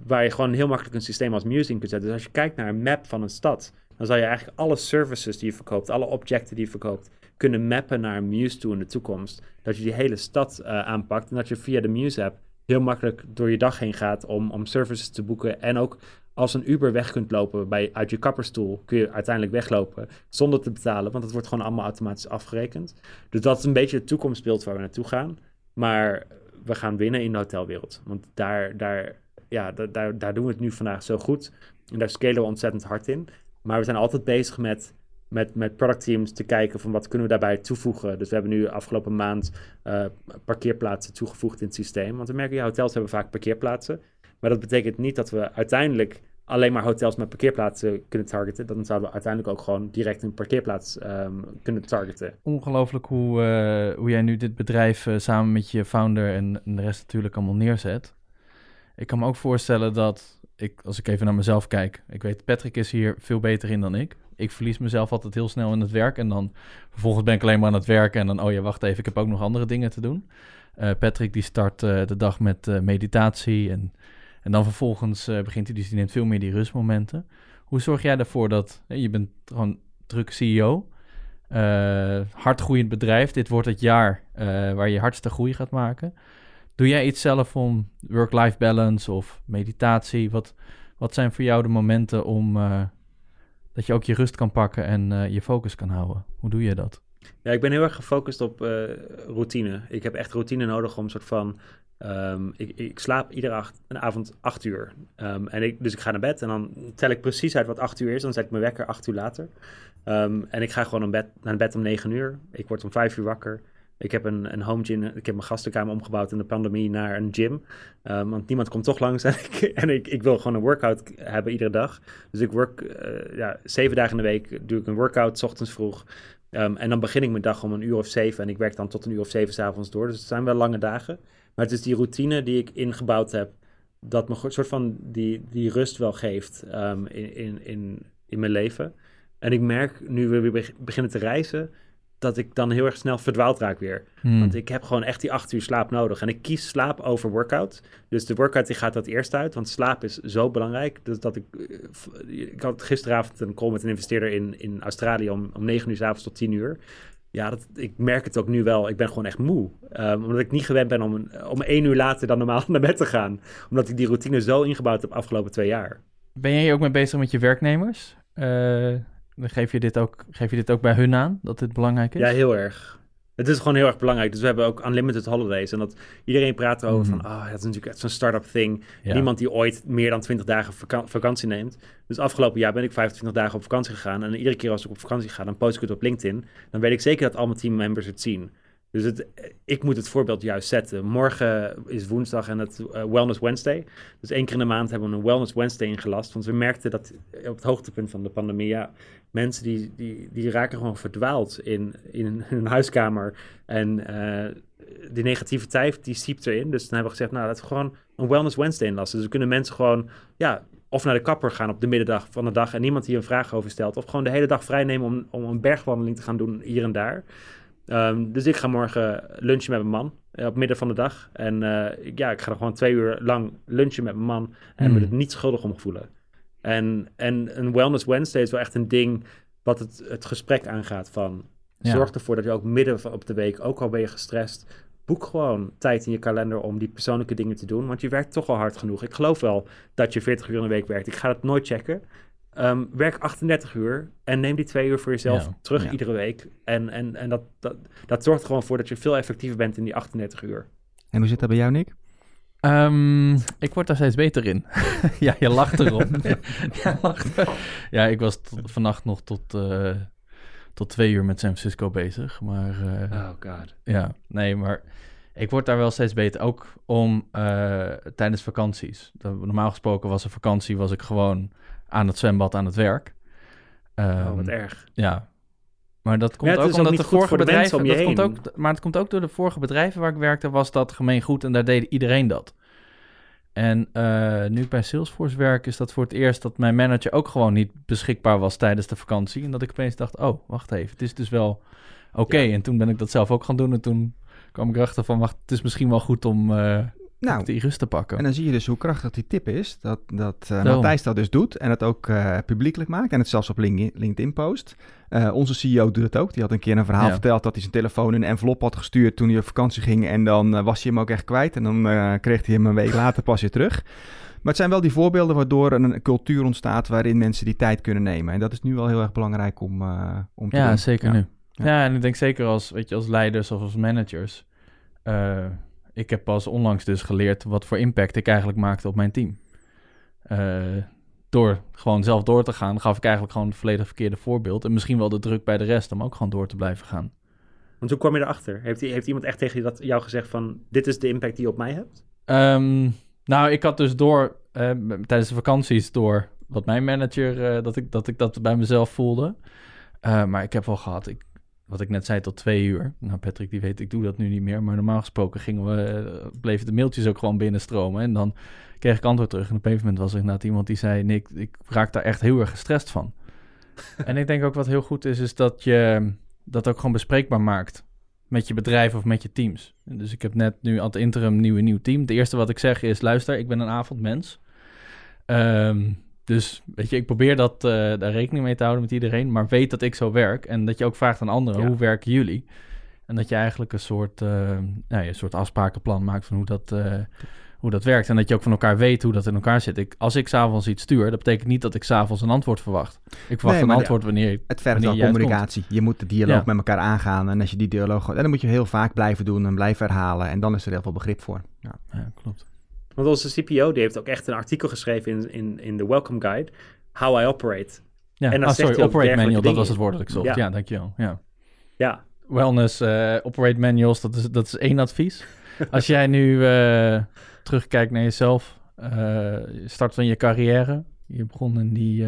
waar je gewoon heel makkelijk een systeem als Musing kunt zetten. Dus als je kijkt naar een map van een stad, dan zou je eigenlijk alle services die je verkoopt, alle objecten die je verkoopt, kunnen mappen naar Muse toe in de toekomst. Dat je die hele stad uh, aanpakt en dat je via de Muse-app heel makkelijk door je dag heen gaat om, om services te boeken. En ook als een Uber weg kunt lopen bij, uit je kapperstoel, kun je uiteindelijk weglopen zonder te betalen, want het wordt gewoon allemaal automatisch afgerekend. Dus dat is een beetje het toekomstbeeld waar we naartoe gaan. Maar we gaan winnen in de hotelwereld. Want daar, daar, ja, daar, daar doen we het nu vandaag zo goed. En daar scalen we ontzettend hard in. Maar we zijn altijd bezig met met, met product teams te kijken van wat kunnen we daarbij toevoegen. Dus we hebben nu afgelopen maand uh, parkeerplaatsen toegevoegd in het systeem. Want we merken, ja, hotels hebben vaak parkeerplaatsen. Maar dat betekent niet dat we uiteindelijk alleen maar hotels met parkeerplaatsen kunnen targeten. Dan zouden we uiteindelijk ook gewoon direct een parkeerplaats um, kunnen targeten. Ongelooflijk hoe, uh, hoe jij nu dit bedrijf uh, samen met je founder en de rest natuurlijk allemaal neerzet. Ik kan me ook voorstellen dat ik, als ik even naar mezelf kijk, ik weet Patrick is hier veel beter in dan ik. Ik verlies mezelf altijd heel snel in het werk. En dan vervolgens ben ik alleen maar aan het werken. En dan, oh ja, wacht even, ik heb ook nog andere dingen te doen. Uh, Patrick die start uh, de dag met uh, meditatie. En, en dan vervolgens begint hij, dus die veel meer die rustmomenten. Hoe zorg jij ervoor dat, je bent gewoon druk CEO... hardgroeiend bedrijf. Dit wordt het jaar waar je hardste groei gaat maken. Doe jij iets zelf om work-life balance of meditatie? Wat, wat zijn voor jou de momenten om uh, dat je ook je rust kan pakken en uh, je focus kan houden? Hoe doe je dat? Ja, ik ben heel erg gefocust op uh, routine. Ik heb echt routine nodig om een soort van. Um, ik, ik, slaap iedere acht, een avond acht uur. Um, en ik, dus ik ga naar bed en dan tel ik precies uit wat acht uur is. Dan zet ik mijn wekker acht uur later. Um, en ik ga gewoon bed, naar bed om negen uur. Ik word om vijf uur wakker. Ik heb een, een home gym, ik heb mijn gastenkamer omgebouwd in de pandemie naar een gym. Um, want niemand komt toch langs en, ik, en ik, wil gewoon een workout hebben iedere dag. Dus ik work uh, ja, zeven dagen in de week, doe ik een workout, s ochtends vroeg. Um, en dan begin ik mijn dag om een uur of zeven en ik werk dan tot een uur of zeven s'avonds door. Dus het zijn wel lange dagen. Maar het is die routine die ik ingebouwd heb, dat me een soort van die, die rust wel geeft um, in, in, in, in mijn leven. En ik merk nu we weer beginnen te reizen dat ik dan heel erg snel verdwaald raak weer. Hmm. Want ik heb gewoon echt die acht uur slaap nodig. En ik kies slaap over workout. Dus de workout die gaat dat eerst uit. Want slaap is zo belangrijk. Dus dat ik... Eh, ik had gisteravond een call met een investeerder in, in Australië... om, om negen uur s avonds tot tien uur. Ja, dat, ik merk het ook nu wel. Ik ben gewoon echt moe. Um, omdat ik niet gewend ben om, om één uur later dan normaal naar bed te gaan. Omdat ik die routine zo ingebouwd heb afgelopen twee jaar. Ben jij ook mee bezig met je werknemers? Uh, dan geef je, dit ook, geef je dit ook bij hun aan, dat dit belangrijk is? Ja, heel erg. Het is gewoon heel erg belangrijk. Dus we hebben ook unlimited holidays. En dat iedereen praat erover mm. van, ah, oh, dat is natuurlijk zo'n start-up thing. Niemand die ooit meer dan 20 dagen vakantie neemt. Dus afgelopen jaar ben ik 25 dagen op vakantie gegaan. En iedere keer als ik op vakantie ga, dan post ik het op LinkedIn. Dan weet ik zeker dat al mijn teammembers het zien. Dus het, ik moet het voorbeeld juist zetten. Morgen is woensdag en het uh, Wellness Wednesday. Dus één keer in de maand hebben we een Wellness Wednesday ingelast. Want we merkten dat op het hoogtepunt van de pandemie, ja, mensen die, die, die raken gewoon verdwaald in, in hun huiskamer. En uh, die negativiteit die siept erin. Dus dan hebben we gezegd, nou, laten we gewoon een Wellness Wednesday inlassen. Dus we kunnen mensen gewoon, ja, of naar de kapper gaan op de middendag van de dag en niemand die een vraag over stelt. Of gewoon de hele dag vrij nemen om, om een bergwandeling te gaan doen hier en daar. Um, dus ik ga morgen lunchen met mijn man uh, op midden van de dag. En uh, ja, ik ga er gewoon twee uur lang lunchen met mijn man en mm. me er niet schuldig om voelen. En, en een Wellness Wednesday is wel echt een ding wat het, het gesprek aangaat van... Ja. Zorg ervoor dat je ook midden op de week, ook al ben je gestrest... boek gewoon tijd in je kalender om die persoonlijke dingen te doen. Want je werkt toch al hard genoeg. Ik geloof wel dat je 40 uur in de week werkt. Ik ga het nooit checken. Um, werk 38 uur en neem die twee uur voor jezelf terug iedere week. En, en, en dat, dat, dat zorgt er gewoon voor dat je veel effectiever bent in die 38 uur. En hoe zit dat bij jou, Nick? Um, ik word daar steeds beter in. ja, je lacht erop. ja, lacht. ja, ik was vannacht nog tot, uh, tot twee uur met San Francisco bezig. Maar, uh, oh god. Ja, nee, maar ik word daar wel steeds beter. Ook om uh, tijdens vakanties. Normaal gesproken was een vakantie, was ik gewoon aan het zwembad aan het werk. Um, oh, wat ehm, erg. Ja. Maar dat komt ook omdat de vorige bedrijven. Dat komt ook, maar het komt ook door de vorige bedrijven waar ik werkte, was dat gemeengoed en daar deed iedereen dat. En uh, nu bij Salesforce werk is dat voor het eerst dat mijn manager ook gewoon niet beschikbaar was tijdens de vakantie. En dat ik opeens dacht, oh, wacht even, het is dus wel oké. En toen ben ik dat zelf ook gaan doen en toen kwam ik erachter van, wacht, het is misschien wel goed om uh, nou, die rust te pakken. En dan zie je dus hoe krachtig die tip is. Dat, dat uh, Matthijs dat dus doet en het ook uh, publiekelijk maakt. En het zelfs op LinkedIn post. Uh, onze CEO doet het ook. Die had een keer een verhaal verteld dat hij zijn telefoon in een envelop had gestuurd toen hij op vakantie ging. En dan was hij hem ook echt kwijt. En dan kreeg hij hem een week later pas weer terug. Maar het zijn wel die voorbeelden waardoor een cultuur ontstaat waarin mensen die tijd kunnen nemen. En dat is nu wel heel erg belangrijk om, om te ja, doen. Zeker ja, zeker nu. Ja. en ik denk zeker als, weet je, als leiders of als managers ik heb pas onlangs dus geleerd wat voor impact ik eigenlijk maakte op mijn team. Uh, door gewoon zelf door te gaan, gaf ik eigenlijk gewoon het volledig verkeerde voorbeeld. En misschien wel de druk bij de rest om ook gewoon door te blijven gaan. Want hoe kwam je erachter? Heeft, heeft iemand echt tegen dat, jou gezegd van, dit is de impact die je op mij hebt? Um, nou, ik had dus door, uh, tijdens de vakanties, door wat mijn manager, uh, dat, ik, dat ik dat bij mezelf voelde. maar ik heb wel gehad, ik, wat ik net zei, tot twee uur. Nou, Patrick, die weet, ik doe dat nu niet meer. Maar normaal gesproken gingen we, uh, bleven de mailtjes ook gewoon binnenstromen. En dan kreeg ik antwoord terug. En op een gegeven moment was er inderdaad iemand die zei... Nick, ik raak daar echt heel erg gestrest van. En ik denk ook wat heel goed is, is dat je dat ook gewoon bespreekbaar maakt met je bedrijf of met je teams. Dus ik heb net nu het interim nieuw, nieuw team. Het eerste wat ik zeg is, luister, ik ben een avondmens. Um, dus weet je, ik probeer dat, uh, daar rekening mee te houden met iedereen, maar weet dat ik zo werk en dat je ook vraagt aan anderen, hoe werken jullie? En dat je eigenlijk een soort, uh, nou, een soort afsprakenplan maakt van hoe dat, uh, hoe dat werkt. En dat je ook van elkaar weet hoe dat in elkaar zit. Ik, als ik s'avonds iets stuur, dat betekent niet dat ik s'avonds een antwoord verwacht. Ik verwacht een antwoord wanneer Het vergt wel communicatie. Je moet de dialoog met elkaar aangaan. En als je die dialoog... En dan moet je heel vaak blijven doen en blijven herhalen. En dan is er heel veel begrip voor. Ja, ja klopt. Want onze CPO die heeft ook echt een artikel geschreven in, in, in de Welcome Guide. How I Operate. Ja, en dan ah, sorry, Operate Manual, dat was het woord dat ik zocht. Ja, ja dankjewel. Ja. ja. Wellness, uh, Operate Manuals, dat is, dat is één advies. Als jij nu uh, terugkijkt naar jezelf, uh, start van je carrière, je begon in die,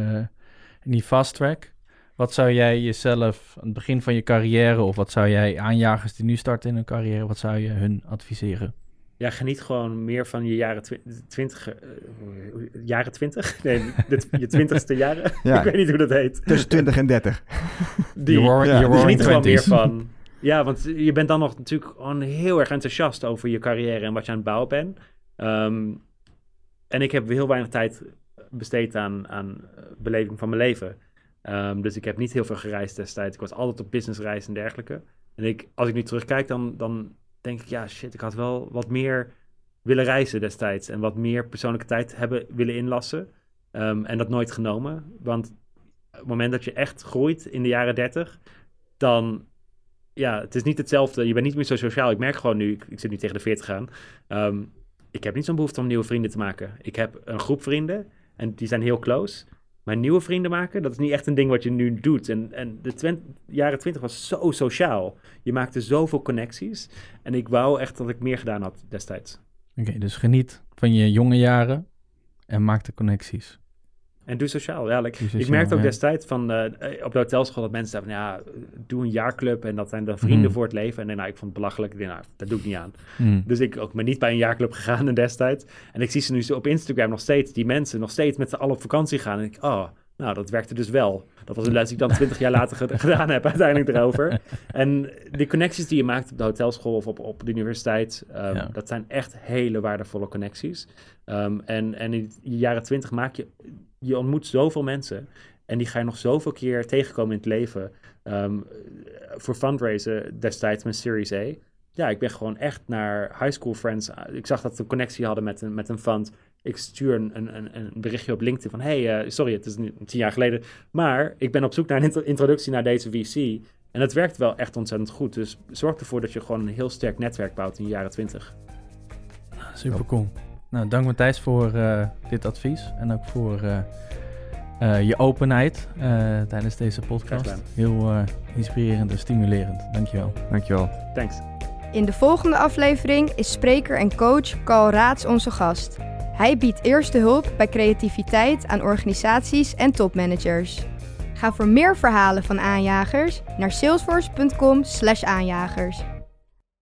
in die fast track. Wat zou jij jezelf aan het begin van je carrière, of wat zou jij aanjagers die nu starten in hun carrière, wat zou je hun adviseren? Ja, geniet gewoon meer van je jaren twintig. Uh, jaren twintig? Nee, je twintigste jaren. ik weet niet hoe dat heet. Tussen twintig en dertig. Die, ja. ja. geniet gewoon meer van. Ja, want je bent dan nog natuurlijk gewoon heel erg enthousiast over je carrière en wat je aan het bouwen bent. Um, en ik heb heel weinig tijd besteed aan, aan beleving van mijn leven. Um, dus ik heb niet heel veel gereisd destijds. Ik was altijd op businessreis en dergelijke. En ik, als ik nu terugkijk, dan, dan denk ik, ja, shit, ik had wel wat meer willen reizen destijds. En wat meer persoonlijke tijd hebben willen inlassen. Um, en dat nooit genomen. Want op het moment dat je echt groeit in de jaren 30, dan ja, het is niet hetzelfde. Je bent niet meer zo sociaal. Ik merk gewoon nu, ik, zit nu tegen de 40 aan. Um, ik heb niet zo'n behoefte om nieuwe vrienden te maken. Ik heb een groep vrienden en die zijn heel close. Maar nieuwe vrienden maken, dat is niet echt een ding wat je nu doet. En, en de jaren twintig was zo sociaal. Je maakte zoveel connecties. En ik wou echt dat ik meer gedaan had destijds. Oké, dus geniet van je jonge jaren en maak de connecties. En doe sociaal, ja. ik merkte ook destijds van, uh, op de hotelschool dat mensen zeiden van, ja, doe een jaarclub en dat zijn de vrienden mhm. voor het leven. En nou, ik vond het belachelijk. Ik nou, dat doe ik niet aan. Mhm. Dus ik ook maar niet bij een jaarclub gegaan in destijds. En ik zie ze nu op Instagram nog steeds, die mensen nog steeds met z'n allen op vakantie gaan. En ik, oh, nou, dat werkte dus wel. Dat was een les die ik dan twintig jaar later gedaan heb uiteindelijk erover. En die connecties die je maakt op de hotelschool of op, op de universiteit, um, dat zijn echt hele waardevolle connecties. Um, en, en in de jaren twintig maak je je ontmoet zoveel mensen. En die ga je nog zoveel keer tegenkomen in het leven. Um, voor fundraisen destijds met Series A. Ja, ik ben gewoon echt naar high school friends. Ik zag dat ze een connectie hadden met een, met een fund. Ik stuur een, een, een berichtje op LinkedIn van... hey, uh, sorry, het is nu tien jaar geleden. Maar ik ben op zoek naar een introductie naar deze VC. En het werkt wel echt ontzettend goed. Dus zorg ervoor dat je gewoon een heel sterk netwerk bouwt in de jaren twintig. Super cool. Nou, dank Matthijs voor uh, dit advies en ook voor uh, uh, je openheid tijdens deze podcast. Heel inspirerend en stimulerend. Dankjewel. Dankjewel. Thanks. In de volgende aflevering is spreker en coach Carl Raats onze gast. Hij biedt eerste hulp bij creativiteit aan organisaties en topmanagers. Ga voor meer verhalen van aanjagers naar salesforce.com/aanjagers.